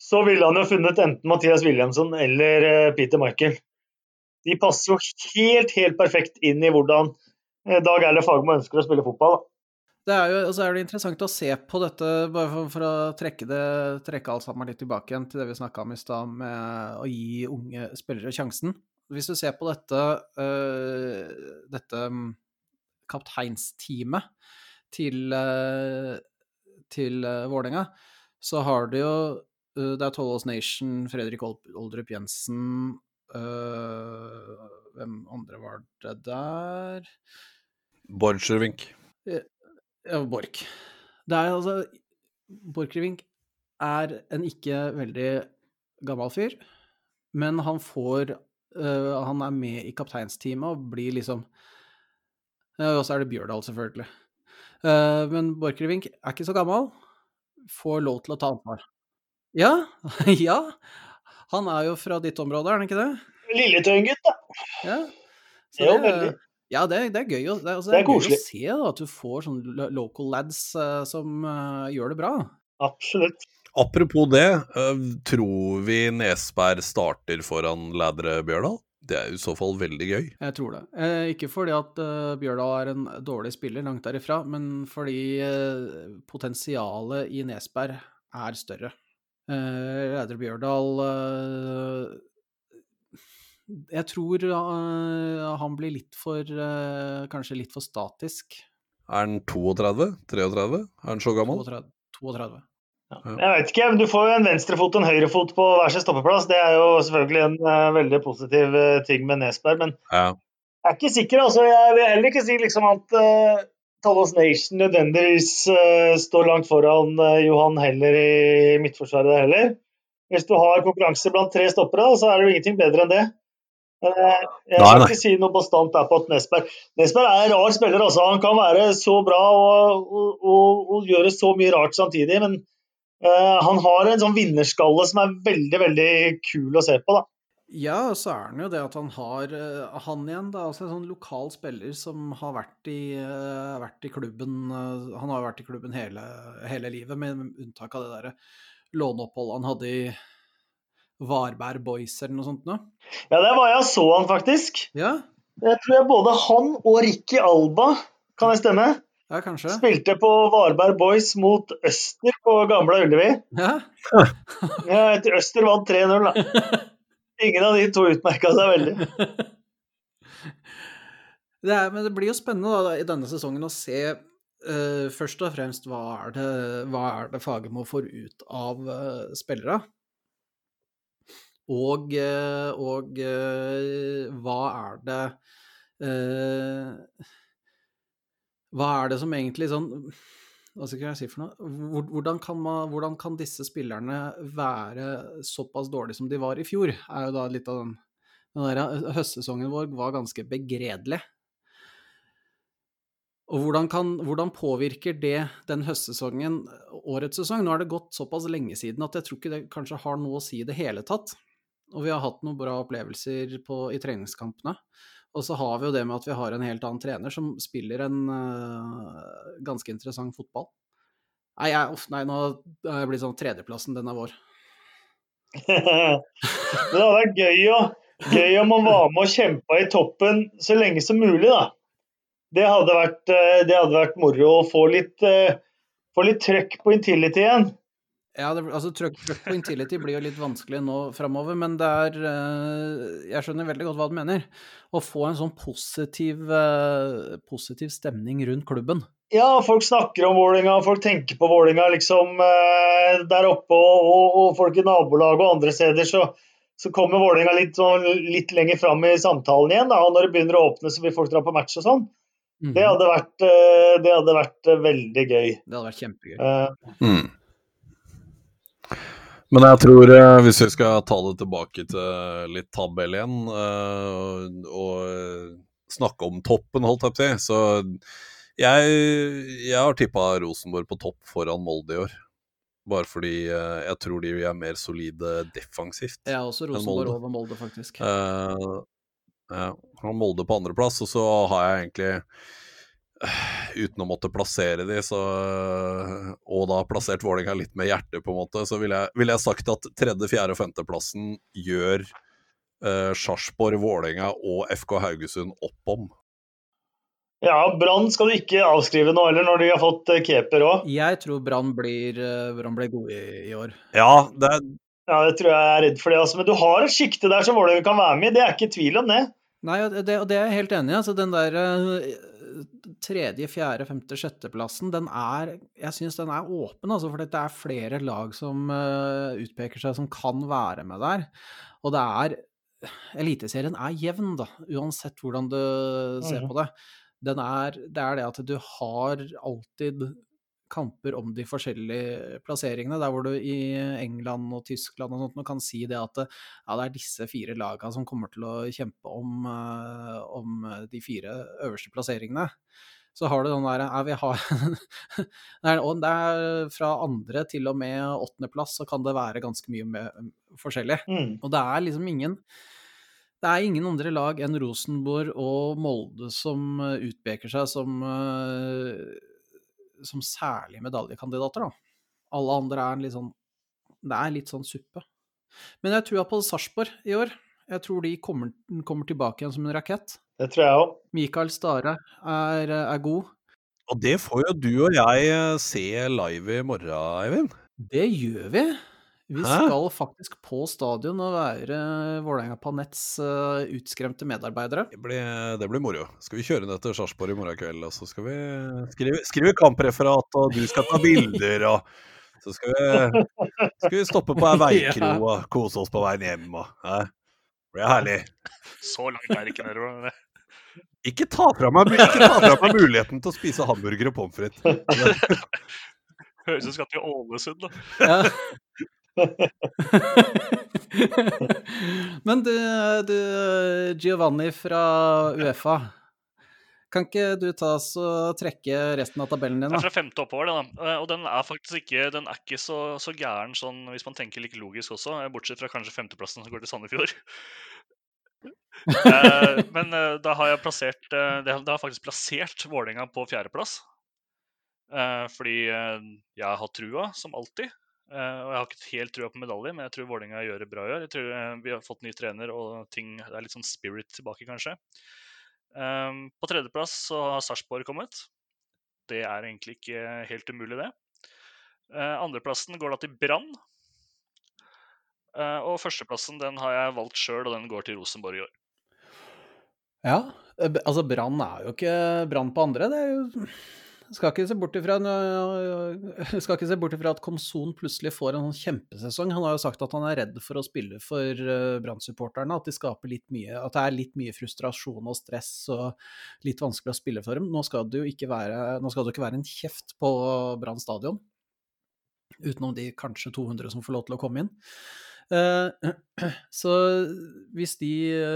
så ville han jo funnet enten Mathias Williamson eller eh, Peter Michael. De passer jo helt, helt perfekt inn i hvordan eh, Dag Erle Fagermo ønsker å spille fotball. Da. det er jo altså er det interessant å se på dette, bare for, for å trekke, det, trekke alt sammen litt tilbake igjen til det vi snakka om i stad, med å gi unge spillere sjansen. Hvis du ser på dette, uh, dette mm, kapteinsteamet til, uh, til uh, Vålerenga, så har du jo Det er Tollås Nation, Fredrik Oldrup Jensen øh, Hvem andre var det der? Borchgrevink. Ja, Borch. Det er altså Borchgrevink er en ikke veldig gammel fyr, men han får øh, Han er med i kapteinsteamet og blir liksom Og så er det Bjørdal, selvfølgelig. Uh, men Borchgrevink er ikke så gammel, får lov til å ta ansvar. Ja, ja. Han er jo fra ditt område, er han ikke det? Lilletøyen-gutt, da. Ja. Så Jo, det- veldig. Ja, det, det er gøy, å, det, er- altså, Det det er er gøy å se da, at du får sånne local lads uh, som uh, gjør det bra. Absolutt. Apropos det, uh, tror vi Nesberg starter foran Lædre Bjørdal? Det er i så fall veldig gøy. Jeg tror det. Eh, ikke fordi at uh, Bjørdal er en dårlig spiller, langt derifra, men fordi uh, potensialet i Nesberg er større. Uh, Reidar Bjørdal eh, Jeg tror eh, han blir litt for Kanskje litt for statisk. Er han 32? 33? Er han så gammel? 32. 32. Jeg vet ikke, men Du får jo en venstrefot og en høyrefot på hver sin stoppeplass. Det er jo selvfølgelig en veldig positiv ting med Nesberg. Men Ja. jeg er ikke sikker. altså. Jeg vil heller ikke si liksom at uh, Nation nødvendigvis eh, står langt foran eh, Johan Heller i midtforsvaret der heller. Hvis du har konkurranse blant tre stoppere, så er det jo ingenting bedre enn det. Eh, jeg skal ikke si noe bastant der på at Nesberg Nesberg er en rar spiller. altså. Han kan være så bra og, og, og, og gjøre så mye rart samtidig. men han har en sånn vinnerskalle som er veldig veldig kul å se på. da. Ja, så er han jo det at han har eh, Han igjen, da, altså en sånn lokal spiller som har vært i, eh, vært i klubben eh, Han har vært i klubben hele, hele livet, med unntak av det derre låneoppholdet han hadde i Varberg Boys eller noe sånt noe. Ja, Der var jeg og så han faktisk. Ja, Jeg tror jeg både han og Ricky Alba, kan det stemme, ja, kanskje. spilte på Varberg Boys mot Øster på gamle Ullevi. Ja. Ja, etter Øster vant 3-0, da. Ingen av de to utmerka seg veldig. Det er, men det blir jo spennende da, i denne sesongen å se uh, først og fremst hva er det, hva det Fagermo får ut av uh, spillere. Og, uh, og hva er det Hva er det som egentlig sånn Hva skal jeg si for noe? Hvordan kan, man, hvordan kan disse spillerne være såpass dårlige som de var i fjor? er jo da litt av den den der eh, høstsesongen vår var ganske begredelig. Og hvordan, kan, hvordan påvirker det den høstsesongen årets sesong? Nå har det gått såpass lenge siden at jeg tror ikke det kanskje har noe å si i det hele tatt. Og vi har hatt noen bra opplevelser på, i treningskampene. Og så har vi jo det med at vi har en helt annen trener som spiller en uh, ganske interessant fotball. Nei, jeg, uff, nei, nå har jeg blitt sånn tredjeplassen, den er vår. Det hadde vært gøy, å, gøy om han var med og kjempa i toppen så lenge som mulig, da. Det hadde vært, eh, det hadde vært moro å få litt, eh, få litt trøkk på Intility igjen. Ja, det, altså trøkk, på Intility blir jo litt vanskelig nå framover, men det er øh, Jeg skjønner veldig godt hva du mener. Å få en sånn positiv, øh, positiv stemning rundt klubben. Ja, folk snakker om Vålinga, folk tenker på Vålinga liksom eh, der oppe, og, og, og folk i nabolaget og andre steder, så, så kommer Vålinga litt, sånn, litt lenger fram i samtalen igjen. Da, og når det begynner å åpne så vil folk dra på match og sånn. Mhm. Det hadde vært, eh, det hadde vært eh, veldig gøy. Det hadde vært kjempegøy. Uh, Mm. Men jeg tror, eh, hvis vi skal ta det tilbake til litt tabell igjen, eh, og snakke om toppen, holdt jeg på å si, så jeg, jeg har tippa Rosenborg på topp foran Molde i år. Bare fordi eh, jeg tror de er mer solide defensivt. Jeg er også Molde. Rosenborg over Molde, faktisk. Uh, ja, Molde på andreplass, og så har jeg egentlig eh, Uten å måtte plassere de, så, og da plassert Vålerenga litt med hjertet, på en måte, så ville jeg, vil jeg sagt at tredje-, fjerde- og femteplassen gjør uh, Sarpsborg, Vålerenga og FK Haugesund opp om. Ja, Brann skal du ikke avskrive nå heller, når de har fått eh, keeper òg. Jeg tror Brann blir, eh, Brann blir god i, i år. Ja, det er, Ja, det tror jeg er redd for det. Altså. Men du har et sjikte der som Vålerenga kan være med i, det er ikke tvil om det. Nei, og det, og det er jeg helt enig i. Altså, den der eh, tredje, fjerde, femte, sjetteplassen, den er Jeg syns den er åpen, altså, for det er flere lag som eh, utpeker seg som kan være med der. Og det er Eliteserien er jevn, da, uansett hvordan du ser på det. Den er, det er det at du har alltid kamper om de forskjellige plasseringene. Der hvor du i England og Tyskland og sånt nå kan si det at ja, det er disse fire lagene som kommer til å kjempe om, eh, om de fire øverste plasseringene. Så har du den der ja, har, det er, fra andre til og med åttendeplass så kan det være ganske mye med, forskjellig. Mm. Og det er liksom ingen Det er ingen andre lag enn Rosenborg og Molde som utpeker seg som, eh, som særlig medaljekandidater, da. Alle andre er en litt sånn Det er litt sånn suppe. Men jeg tror på Sarpsborg i år. Jeg tror de kommer, kommer tilbake igjen som en rakett. Det tror jeg òg. Mikael Stare er, er god. og det får jo du og jeg eh, se live i morgen, Eivind. Det gjør vi. Vi Hæ? skal faktisk på stadion og være Vålerenga Panets uh, utskremte medarbeidere. Det blir, det blir moro. Skal vi kjøre ned til Sarpsborg i morgen kveld, og så skal vi skrive, skrive kampreferat, og du skal ta bilder, og så skal vi, skal vi stoppe på ei veikro Ja. og kose oss på veien hjem. Og, hæ? det blir herlig. Så langt er det ikke nedover. Ikke ta fra meg, ikke ta fra meg muligheten til å spise hamburger og pommes frites. Høres ut som skal til Ålesund, da. Ja. Men du, du, Giovanni fra Uefa. Kan ikke du ta oss og trekke resten av tabellen din, Det er fra femte oppover, det, da. Eh, Og den er faktisk ikke, den er ikke så, så gæren sånn, hvis man tenker like logisk også, eh, bortsett fra kanskje femteplassen som går til Sandefjord. Eh, Men da har jeg plassert det- Da har faktisk plassert Vålerenga på fjerdeplass. Fordi jeg har trua, som alltid. Eh, Og jeg har ikke helt trua på medalje, men jeg tror Vålerenga gjør det bra i år. Jeg tror eh, Vi har fått ny trener, og ting, det er litt sånn spirit tilbake, kanskje. Eh, På tredjeplass så har Sarpsborg kommet. Det er egentlig ikke helt umulig, det. Andreplassen går da til Brann. Og førsteplassen den har jeg valgt sjøl, og den går til Rosenborg i år. Ja, altså Brann er jo ikke Brann på andre. Det er jo skal ikke se bort ifra skal ikke se bort ifra at Komson plutselig får en sånn kjempesesong. Han har jo sagt at han er redd for å spille for eh, Brann-supporterne. At, at det er litt mye frustrasjon og stress og litt vanskelig å spille for dem. Nå skal det jo ikke være, det ikke være en kjeft på Brann stadion. Utenom de kanskje 200 som får lov til å komme inn. Eh, Så hvis, de,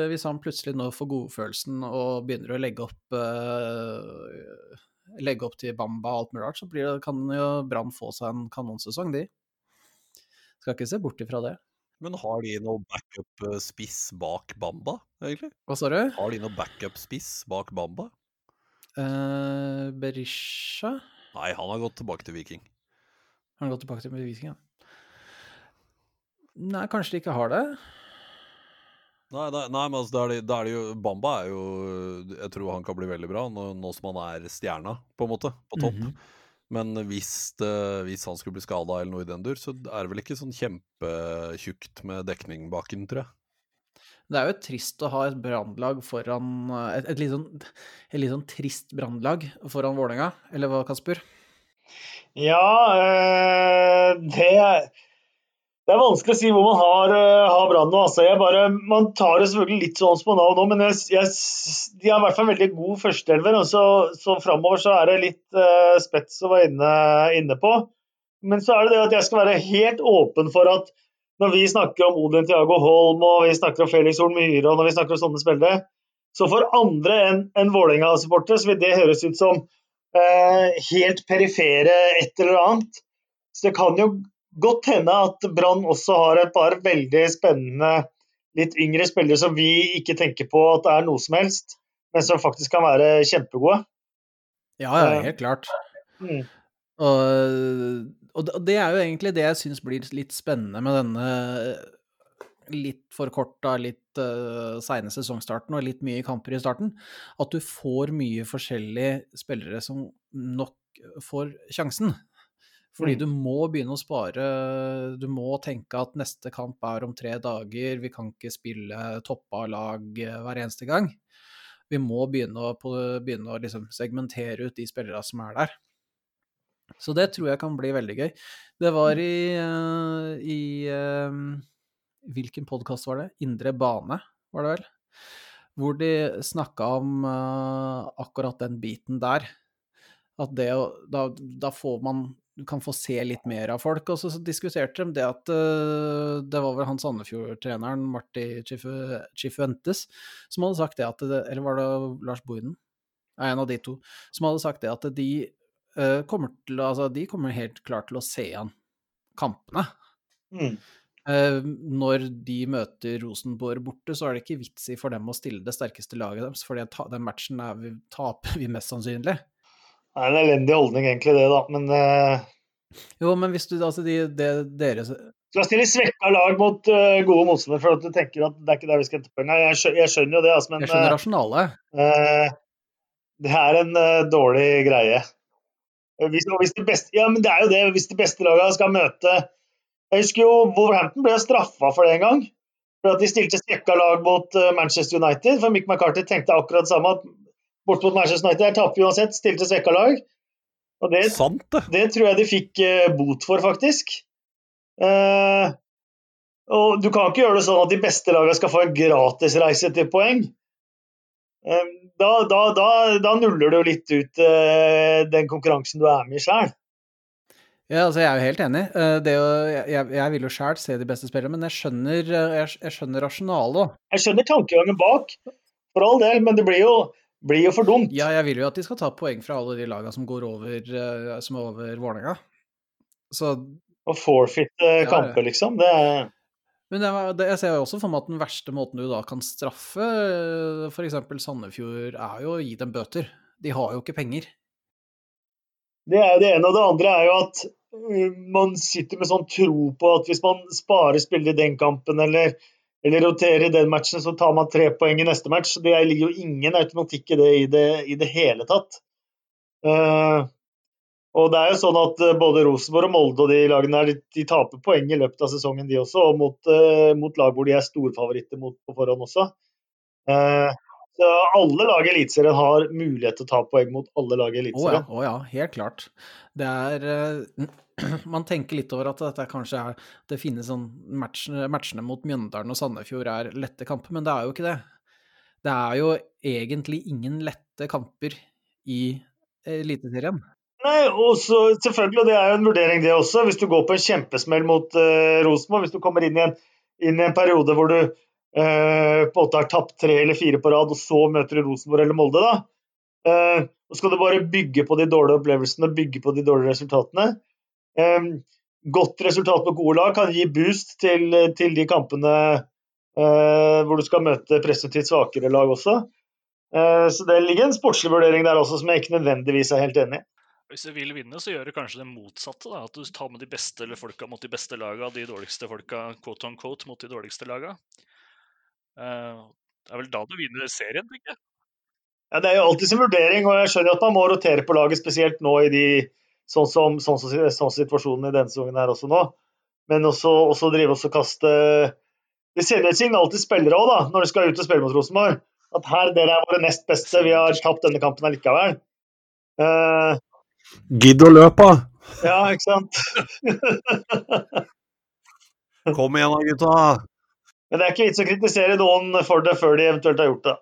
hvis han plutselig nå får godfølelsen og begynner å legge opp eh, legge opp til Bamba og alt mulig rart, så blir det, kan jo Brann få seg en kanonsesong, de. Skal ikke se bort ifra det. Men har de noe backup-spiss bak Bamba, egentlig? Hva sa du? Har de noe backup-spiss bak Bamba? Eh, Berisha? Nei, han har gått tilbake til Viking. Han Har gått tilbake til Viking, ja? Nei, kanskje de ikke har det. Nei, nei, nei men altså, da er, det, er jo Bamba er jo Jeg tror han kan bli veldig bra, nå, nå som han er stjerna, på en måte, på topp. Mhm. Men hvis, det- hvis han skulle bli skada eller noe i den dur, så er det vel ikke sånn kjempetjukt med dekning bak den, tror jeg. Det er jo trist å ha et brannlag foran Et, et litt sånn, et litt sånn trist brannlag foran Vålerenga, eller hva, Kasper? Ja, øh, det, det er vanskelig å si hvor man har, eh, har Brann nå. Altså. Man tar det selvfølgelig litt sånn som man har nå, men jeg, jeg, de har i hvert fall en veldig god førsteelver. Så, så framover så er det litt uh, spets å være inne, inne på. Men så er det det at jeg skal være helt åpen for at når vi snakker om Odin Tiago Holm og vi snakker om Felix Horn Myhre og når vi snakker om sånne spillere, så for andre enn en Vålerenga-supportere så vil det høres ut som uh, helt perifere et eller annet. Så det kan jo godt hende at Brann også har et par veldig spennende litt yngre spillere som vi ikke tenker på at det er noe som helst, men som faktisk kan være kjempegode. Ja, ja, helt klart. Mm. Og, og det er jo egentlig det jeg syns blir litt spennende med denne litt forkorta, litt uh, seine sesongstarten og litt mye kamper i starten. At du får mye forskjellige spillere som nok får sjansen. Fordi Mm. du må begynne å spare Du må tenke at neste kamp er om tre dager. Vi kan ikke spille toppa lag eh, hver eneste gang. Vi må begynne å, på, begynne å liksom segmentere ut de spillerne som er der. Så det tror jeg kan bli veldig gøy. Det var i, eh, i eh, Hvilken podkast var det? Indre bane, var det vel? Hvor de snakka om akkurat den biten der. At det å da, da får man Du kan få se litt mer av folk. Og så, så diskuterte de det at uh, Det var vel han Sandefjord-treneren, Marti Chifu- Chifuentes, som hadde sagt det at det, Eller var det Lars Bohinen? Ja, en av de to. Som hadde sagt det at de uh, kommer til Altså, de kommer helt klart til å se an kampene. Mm. Eh, når de møter Rosenborg borte, så er det ikke vits i for dem å stille det sterkeste laget deres, for den matchen er vi, taper vi mest sannsynlig. Det er en elendig holdning egentlig det, da. Men uh, Jo, men hvis du altså de, det, deres skal stille svekka lag mot uh, gode motstandere for at du tenker at det er ikke der vi skal hente poeng. Jeg, skjø- jeg skjønner jo det, altså, men Jeg skjønner eh, rasjonalet. Uh, det er en dårlig greie. Hvis, hvis de beste, ja, men det er jo det. Hvis de beste lagene skal møte Jeg husker jo Wolverhampton ble straffa for det en gang. For at de stilte svekka lag mot Manchester United. For Mick McCarthy tenkte akkurat det samme. at Bort mot Manchester United der taper vi uansett. Stilte svekka lag. Og det, Sant, det. det tror jeg de fikk eh, bot for, faktisk. Uh, og du kan ikke gjøre det sånn at de beste lagene skal få en gratisreise til poeng. Eh, da, da, da, da nuller du litt ut uh, den konkurransen du er med i sjøl. Ja, altså jeg er jo helt enig. Det å, jeg, jeg vil jo sjæl se de beste spillerne, men jeg skjønner, jeg, jeg skjønner rasjonalet òg. Jeg skjønner tankegangen bak, for all del, men det blir jo, blir jo for dumt. Ja, jeg vil jo at de skal ta poeng fra alle de lagene som går over, eh, som er over Vålerenga. Så Å forfitte ja. kamper, liksom. Det er Men det, jeg ser jo også for meg at den verste måten du da kan straffe f.eks. Sandefjord, er jo å gi dem bøter. De har jo ikke penger. Det er jo det ene. Og det andre er jo at man sitter med sånn tro på at hvis man sparer spillere i den kampen, eller, eller roterer den matchen, så tar man tre poeng i neste match. Det ligger jo ingen automatikk i det i det, i det hele tatt. Uh, og det er jo sånn at uh, både Rosenborg og Molde og de lagene her, de, taper poeng i løpet av sesongen, de også, og mot, uh, mot lag hvor de er storfavoritter mot på forhånd også. Uh, så alle lag i Eliteserien har mulighet til å ta poeng mot alle lag i Å ja, oh ja, helt klart. Det er eh, Man tenker litt over at dette kanskje er Det finnes sånn matchene, matchene mot Mjøndalen og Sandefjord er lette kamper, men det er jo ikke det. Det er jo egentlig ingen lette kamper i Eliteserien. Nei, og selvfølgelig, og det er jo en vurdering det også, hvis du går på en kjempesmell mot uh, Rosenborg, hvis du kommer inn i en, inn i en periode hvor du uh, på en måte har tapt tre eller fire på rad, og så møter du Rosenborg eller Molde, da. Uh, og skal du bare bygge på de dårlige opplevelsene, bygge på de dårlige resultatene. Eh, godt resultat på gode lag kan gi boost til, til de kampene eh, hvor du skal møte presumptivt svakere lag også. Eh, så det ligger en sportslig vurdering der også, som jeg ikke nødvendigvis er helt enig i. Hvis du vil vinne, så gjør du kanskje det motsatte. da, At du tar med de beste eller folka mot de beste laga, og de dårligste folka quote on quote mot de dårligste laga. Eh, det er vel da du vinner serien, tenker jeg. Ja, Det er jo alltid sin vurdering, og jeg skjønner at man må rotere på laget, spesielt nå i de sånn som, sånn som, sånn som situasjonen i denne sesongen her også nå. Men også, også drive oss og kaste Det sender et signal til spillere òg, da, når de skal ut og spille mot Rosenborg. At her, dere er våre nest beste, vi har tapt denne kampen allikevel. Uh, Gidd å løpe, da. ja, ikke sant? Kom igjen da, gutta. Men det er ikke vits å kritisere noen for det før de eventuelt har gjort det.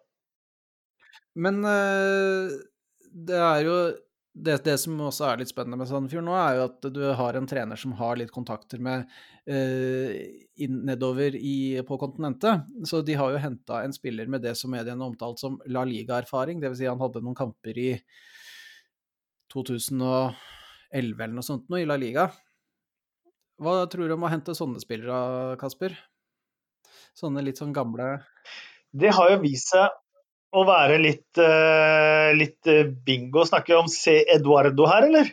Men eh, det er jo det, det som også er litt spennende med Sandefjord nå, er jo at du har en trener som har litt kontakter med eh, inn, nedover i, på kontinentet. Så de har jo henta en spiller med det som mediene omtalt som La Liga-erfaring. Dvs. Si han hadde noen kamper i 2011 eller noe sånt nå i La Liga. Hva tror du om å hente sånne spillere, Kasper? Sånne litt sånn gamle Det har jo vist seg å være litt, uh, litt uh, bingo. Snakker vi om C. Eduardo her, eller?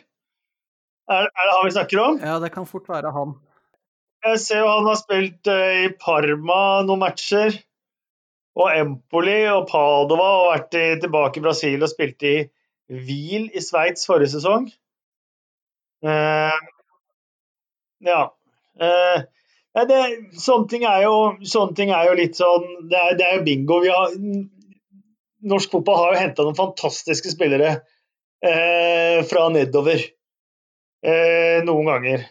Er, er det han vi snakker om? Ja, det kan fort være han. Jeg ser jo han har spilt uh, i Parma noen matcher. Og Empoli og Padova og vært i, tilbake i Brasil og spilte i Wiel i Sveits forrige sesong. ja. Det, sånne, ting jo, sånne ting er jo litt sånn Det er, det er jo bingo. Vi har, norsk fotball har jo henta noen fantastiske spillere eh, fra nedover eh, noen ganger.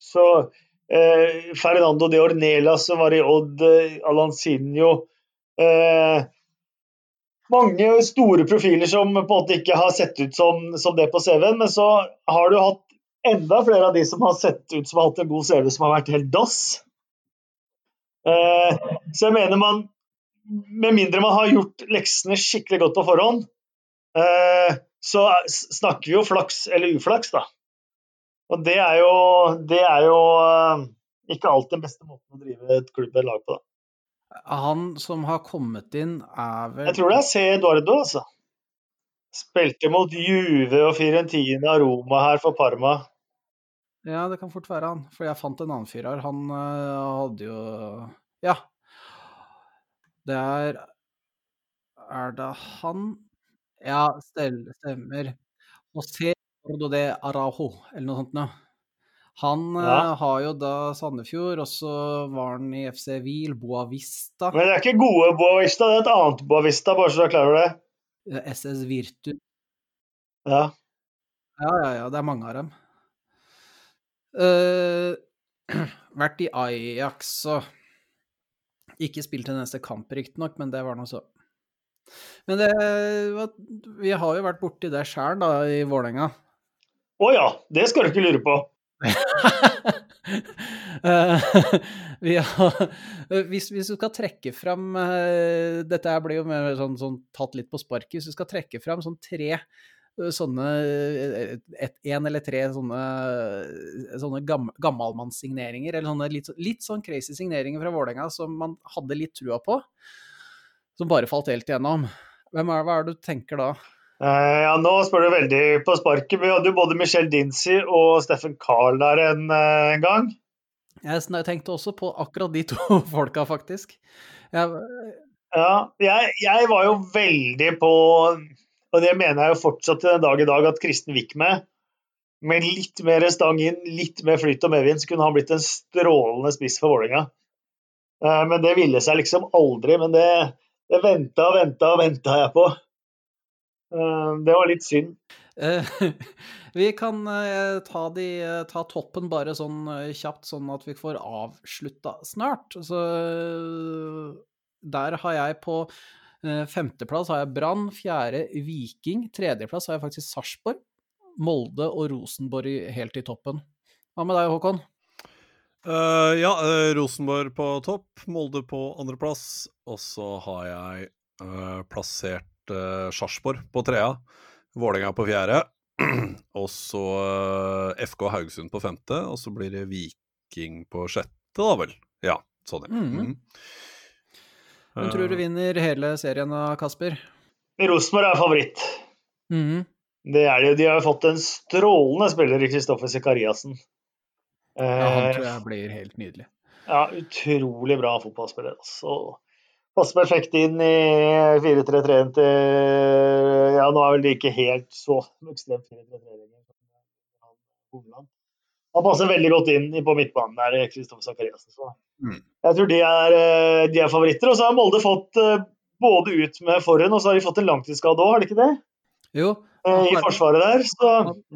Så eh, Fernando de Ornela som var i Odd, eh, Alancinho eh, Mange store profiler som på en måte ikke har sett ut som, som det på CV-en, men så har du hatt enda flere av de som har sett ut som har hatt en god CV, som har vært helt dass. Eh, så jeg mener man med mindre man har gjort leksene skikkelig godt på forhånd, eh, så snakker vi jo flaks eller uflaks, da. Og det er jo, det er jo eh, ikke alltid den beste måten å drive et klubb eller lag på, da. Han som har kommet inn, er vel Jeg tror det er C. Eduardo, altså. Spilte mot Juve og Firentina Roma her for Parma. Ja, det kan fort være han, for jeg fant en annen fyr her. Han uh, hadde jo Ja, det er Er det han? Ja, stemmer. José Rododé Arajo, eller noe sånt noe. Han ja. uh, har jo da Sandefjord, og så var han i FC Wiel, Boavista. Men det er ikke gode Boavista, det er et annet Boavista, bare så du er klar over det. SS Virtu. Ja. Ja, ja, ja. Det er mange av dem. Uh, vært i Ajax og ikke spilt en eneste kamp, riktignok, men det var nå så. Men det, vi har jo vært borti det sjøl, da, i Vålerenga. Å oh ja, det skal du ikke lure på. har, hvis, hvis, du skal trekke fram uh, Dette blir jo mer sånn, sånn, tatt litt på sparket. Hvis du skal trekke fram sånn tre sånne et, En eller tre sånne, sånne gam, gammalmannssigneringer, eller sånne litt, litt, sånn crazy signeringer fra Vålerenga som man hadde litt trua på, som bare falt helt igjennom. Hvem er, hva er det du tenker da? Uh, ja, Nå spør du veldig på sparket. Vi hadde jo både Michelle Dincy og Steffen Carl der en, uh, en gang. Jeg tenkte også på akkurat de to folka, faktisk. Jeg, ja, jeg, jeg var jo veldig på og det mener jeg jo fortsatt til den dag i dag at Kristen Wick med. Litt mer stang inn, litt mer flyt og medvind, så kunne han blitt en strålende spiss for Vålerenga. Eh, men det ville seg liksom aldri. Men det, det venta og venta og venta jeg på. Eh, det var litt synd. Eh, vi kan ta, de, ta, toppen bare sånn kjapt, sånn at vi får avslutta snart. Så der har jeg på femteplass har jeg Brann, fjerde Viking, tredjeplass har jeg faktisk Sarpsborg, Molde og Rosenborg helt i toppen. Hva med deg, Håkon? Uh, ja, uh, Rosenborg på topp, Molde på andreplass. Og så har jeg uh, plassert uh, Sarpsborg på trea, Vålerenga på fjerde. og så FK Haugesund på femte, og så blir det Viking på sjette, da vel. Ja, sånn. Mm. Mm. Hvem tror du vinner hele serien av Kasper? Rosenborg er favoritt. Mm. Det er de. De har jo fått en strålende spiller i Kristoffer Sekariassen. Ja, han tror jeg blir helt nydelig. Ja, utrolig bra fotballspiller. Altså. Passer perfekt inn i 4-3-3-en til Ja, nå er vel det ikke helt så ekstremt 4-3-3 lenger. Han passer veldig godt inn på midtbanen der, Kristoffer Sakariassen. Mm. jeg tror de er, eh, de er, favoritter. Og så har Molde fått eh, både ut med forhånd, og så har de fått en langtidsskade òg, har de ikke det? Jo. Eh, I forsvaret der. Så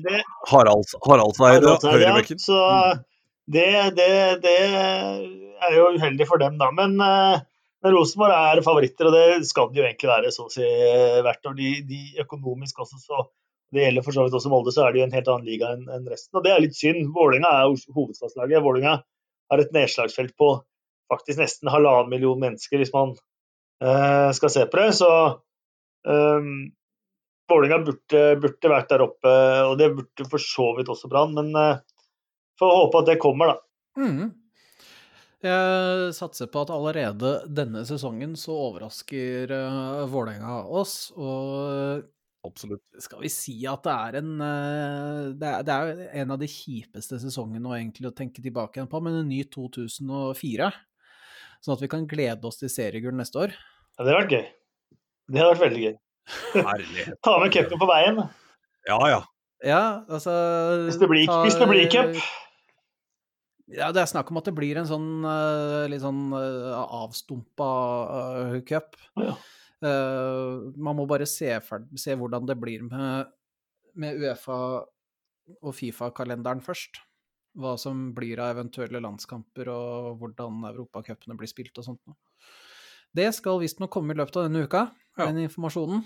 det Haraldseide, høyrebekken. Så det, det, det, er jo uheldig for dem, da. Men, men Rosenborg er favoritter, og det skal de jo egentlig være så å si hvert år. De, de økonomisk også, så det gjelder for så vidt også Molde, så er det jo en helt annen liga enn resten. Og det er litt synd. Vålerenga er hovedstadslaget. Vålerenga har et nedslagsfelt på faktisk nesten halvannen million mennesker, hvis man eh, skal se på det. Så um, Vålerenga burde, burde vært der oppe, og det burde for så vidt også Brann. Men uh, får håpe at det kommer, da. Mm. Jeg satser på at allerede denne sesongen så overrasker uh, Vålerenga oss. Og Absolutt. skal vi si at det er en eh, Det er, det er en av de kjipeste sesongene å egentlig å tenke tilbake igjen på, men en ny 2004. Sånn at vi kan glede oss til seriegull neste år. Ja, det hadde vært gøy. Det hadde vært veldig gøy. Ta med cupen på veien. Ja, ja. Ja, altså Hvis det blir, hvis det blir cup. Ja, det er snakk om at det blir en sånn eh, litt sånn uh, avstumpa eh, cup. Ja. Eh, man må bare se, se hvordan det blir med, med Uefa og Fifa-kalenderen først. Hva som blir av eventuelle landskamper, og hvordan europacupene blir spilt og sånt. noe. Det skal visstnok komme i løpet av denne uka, Ja. den informasjonen.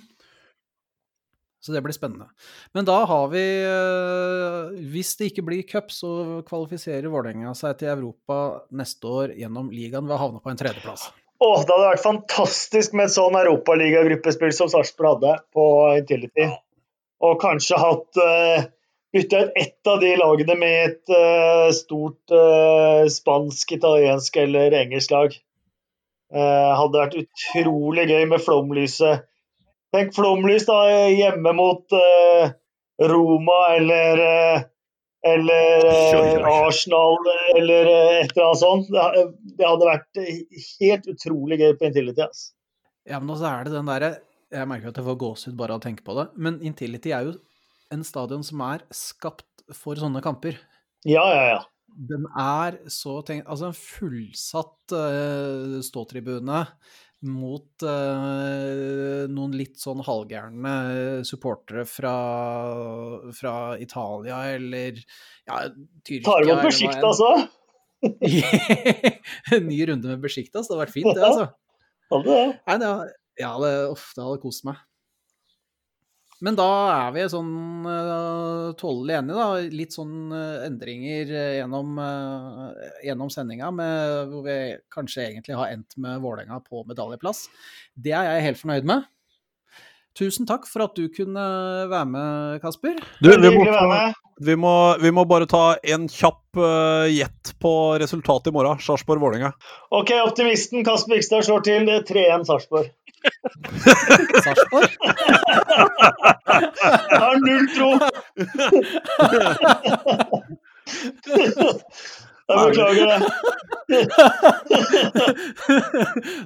Så det blir spennende. Men da har vi eh, Hvis det ikke blir cup, så kvalifiserer Vålerenga seg til Europa neste år gjennom ligaen ved å havne på en tredjeplass. Åh, det hadde vært fantastisk med et sånn europaligagruppespill som Sarpsborg hadde på Intility. Og kanskje hatt uh, bytta ut ett av de lagene med et uh, stort uh, spansk, italiensk eller engelsk lag. Uh, hadde vært utrolig gøy med flomlyset. Tenk flomlys da hjemme mot eh, Roma eller eh, eller eh. Arsenal eller eh, et eller annet sånt. Det, det hadde vært helt utrolig gøy på Intility. Altså. Ja, men også er det den derre Jeg merker at jeg får gåsehud bare av å tenke på det, men Intility er jo en stadion som er skapt for sånne kamper. Ja, ja, ja. Den er så tenkt Altså en fullsatt uh, ståtribune mot uh, noen litt sånn halvgærne supportere fra, fra Italia eller ja, Tyrkia Tar imot Besjikta altså. en ny runde med Besjiktas, det hadde vært fint, det, altså. Hadde det. Nei, det, ja, det, uff, det hadde kost meg. Men da er vi sånn uh, tålelig enige, da. Litt sånn uh, endringer eh, gjennom, uh, gjennom sendinga, hvor vi kanskje egentlig har endt med Vålerenga på medaljeplass. Det er jeg helt fornøyd med. Tusen takk for at du kunne være med, Kasper. Du, vi må, vi, må, vi må bare ta en kjapp eh, gjett på resultatet i morgen. Sarpsborg-Vålerenga. Ok, optimisten Kasper Vikstad slår til 3-1 Sarpsborg. Sarpsborg. Jeg har null tro! Jeg beklager det.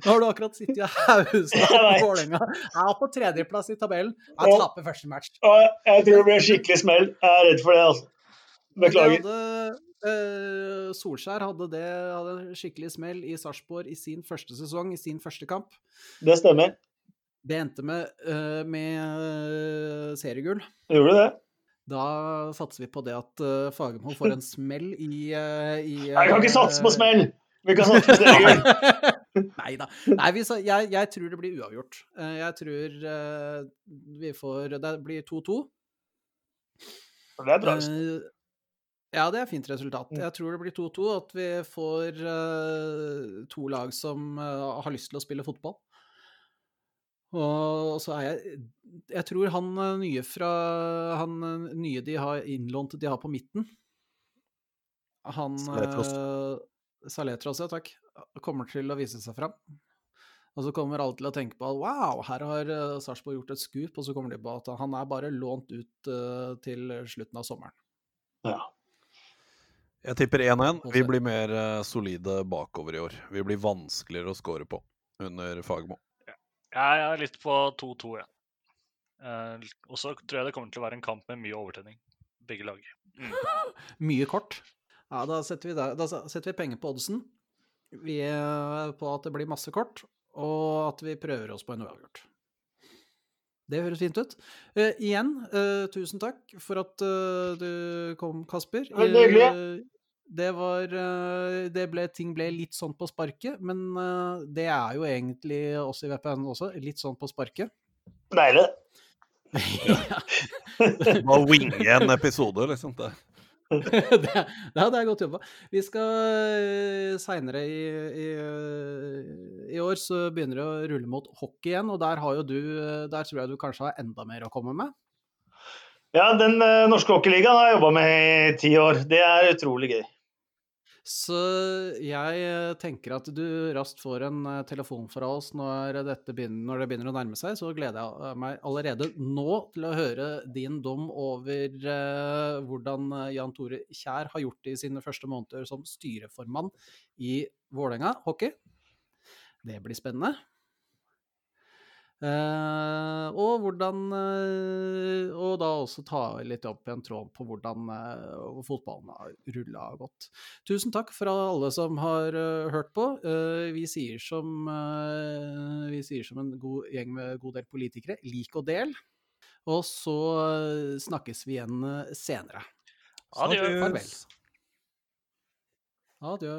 Nå har du akkurat sittet i Jeg på vet. Vålerenga. Er på tredjeplass i tabellen. Jeg taper første match. Og jeg tror det blir skikkelig smell. Jeg er redd for det, altså. Beklager. Hadde, eh, Solskjær hadde det hadde en skikkelig smell i Sarpsborg i sin første sesong, i sin første kamp. Det stemmer. Det endte med, eh, med eh, seriegull. Gjorde det. Da satser vi på det at uh, Fagermo får en smell i, uh, i Jeg kan ikke satse på eh, smell! Vi kan satse på seriegull. Nei da. Nei, vi, jeg, jeg tror det blir uavgjort. Eh, Jeg tror eh, vi får Det blir 2-2. Det er bra. Eh, Ja, det er fint resultat. Mm. Jeg tror det blir 2-2, at vi får eh, to lag som eh, har lyst til å spille fotball. Og så er jeg Jeg tror han eh, nye fra Han eh, nye de har innlånt de har på midten Han Saletros. eh, Saletros, ja takk. Kommer til å vise seg fram. Og så kommer alle til å tenke på at wow, her har uh, Sarpsborg gjort et skup, og så kommer de på at han er bare lånt ut til slutten av sommeren. Ja. Jeg tipper 1-1. Vi blir mer solide bakover i år. Vi blir vanskeligere å score på under Fagermo. Jeg er litt på 2-2, jeg. Eh, og så tror jeg det kommer til å være en kamp med mye overtenning. Begge lag. Mm. Mye kort. Ja, da setter vi, der, da setter vi penger på oddsen. Vi er på at det blir masse kort, og at vi prøver oss på en uavgjort. Det høres fint ut. Uh, igjen, uh, tusen takk for at uh, du kom, Kasper. Veldig hyggelig. Eh, det var eh, det ble, Ting ble litt sånn på sparket, men eh, det er jo egentlig oss i VPN også, litt sånn på sparket. Deilig. Bare winge en episode, liksom. Det. det, ja, det er godt jobba. Vi skal seinere i, i, i, år så begynner det å rulle mot hockey igjen, og der har jo du Der tror jeg du kanskje har enda mer å komme med? Ja, den uh, norske hockeyligaen har jeg jobba med i ti år. Det er utrolig gøy. Så jeg eh, tenker at du raskt får en eh, telefon fra oss når, begynner, når, det begynner å nærme seg. Så gleder jeg eh, meg allerede nå til å høre din dom over eh, hvordan Jan Tore Kjær har gjort det i sine første måneder som styreformann i Vålerenga hockey. Det blir spennende. Uh, og hvordan uh, Og da også ta litt opp en tråd på hvordan uh, fotballen har rulla godt. Tusen takk for alle som har hørt på. vi sier som Vi sier som en god gjeng med god del politikere, lik og del. Og så snakkes vi igjen senere. Adjø. Farvel. Adjø.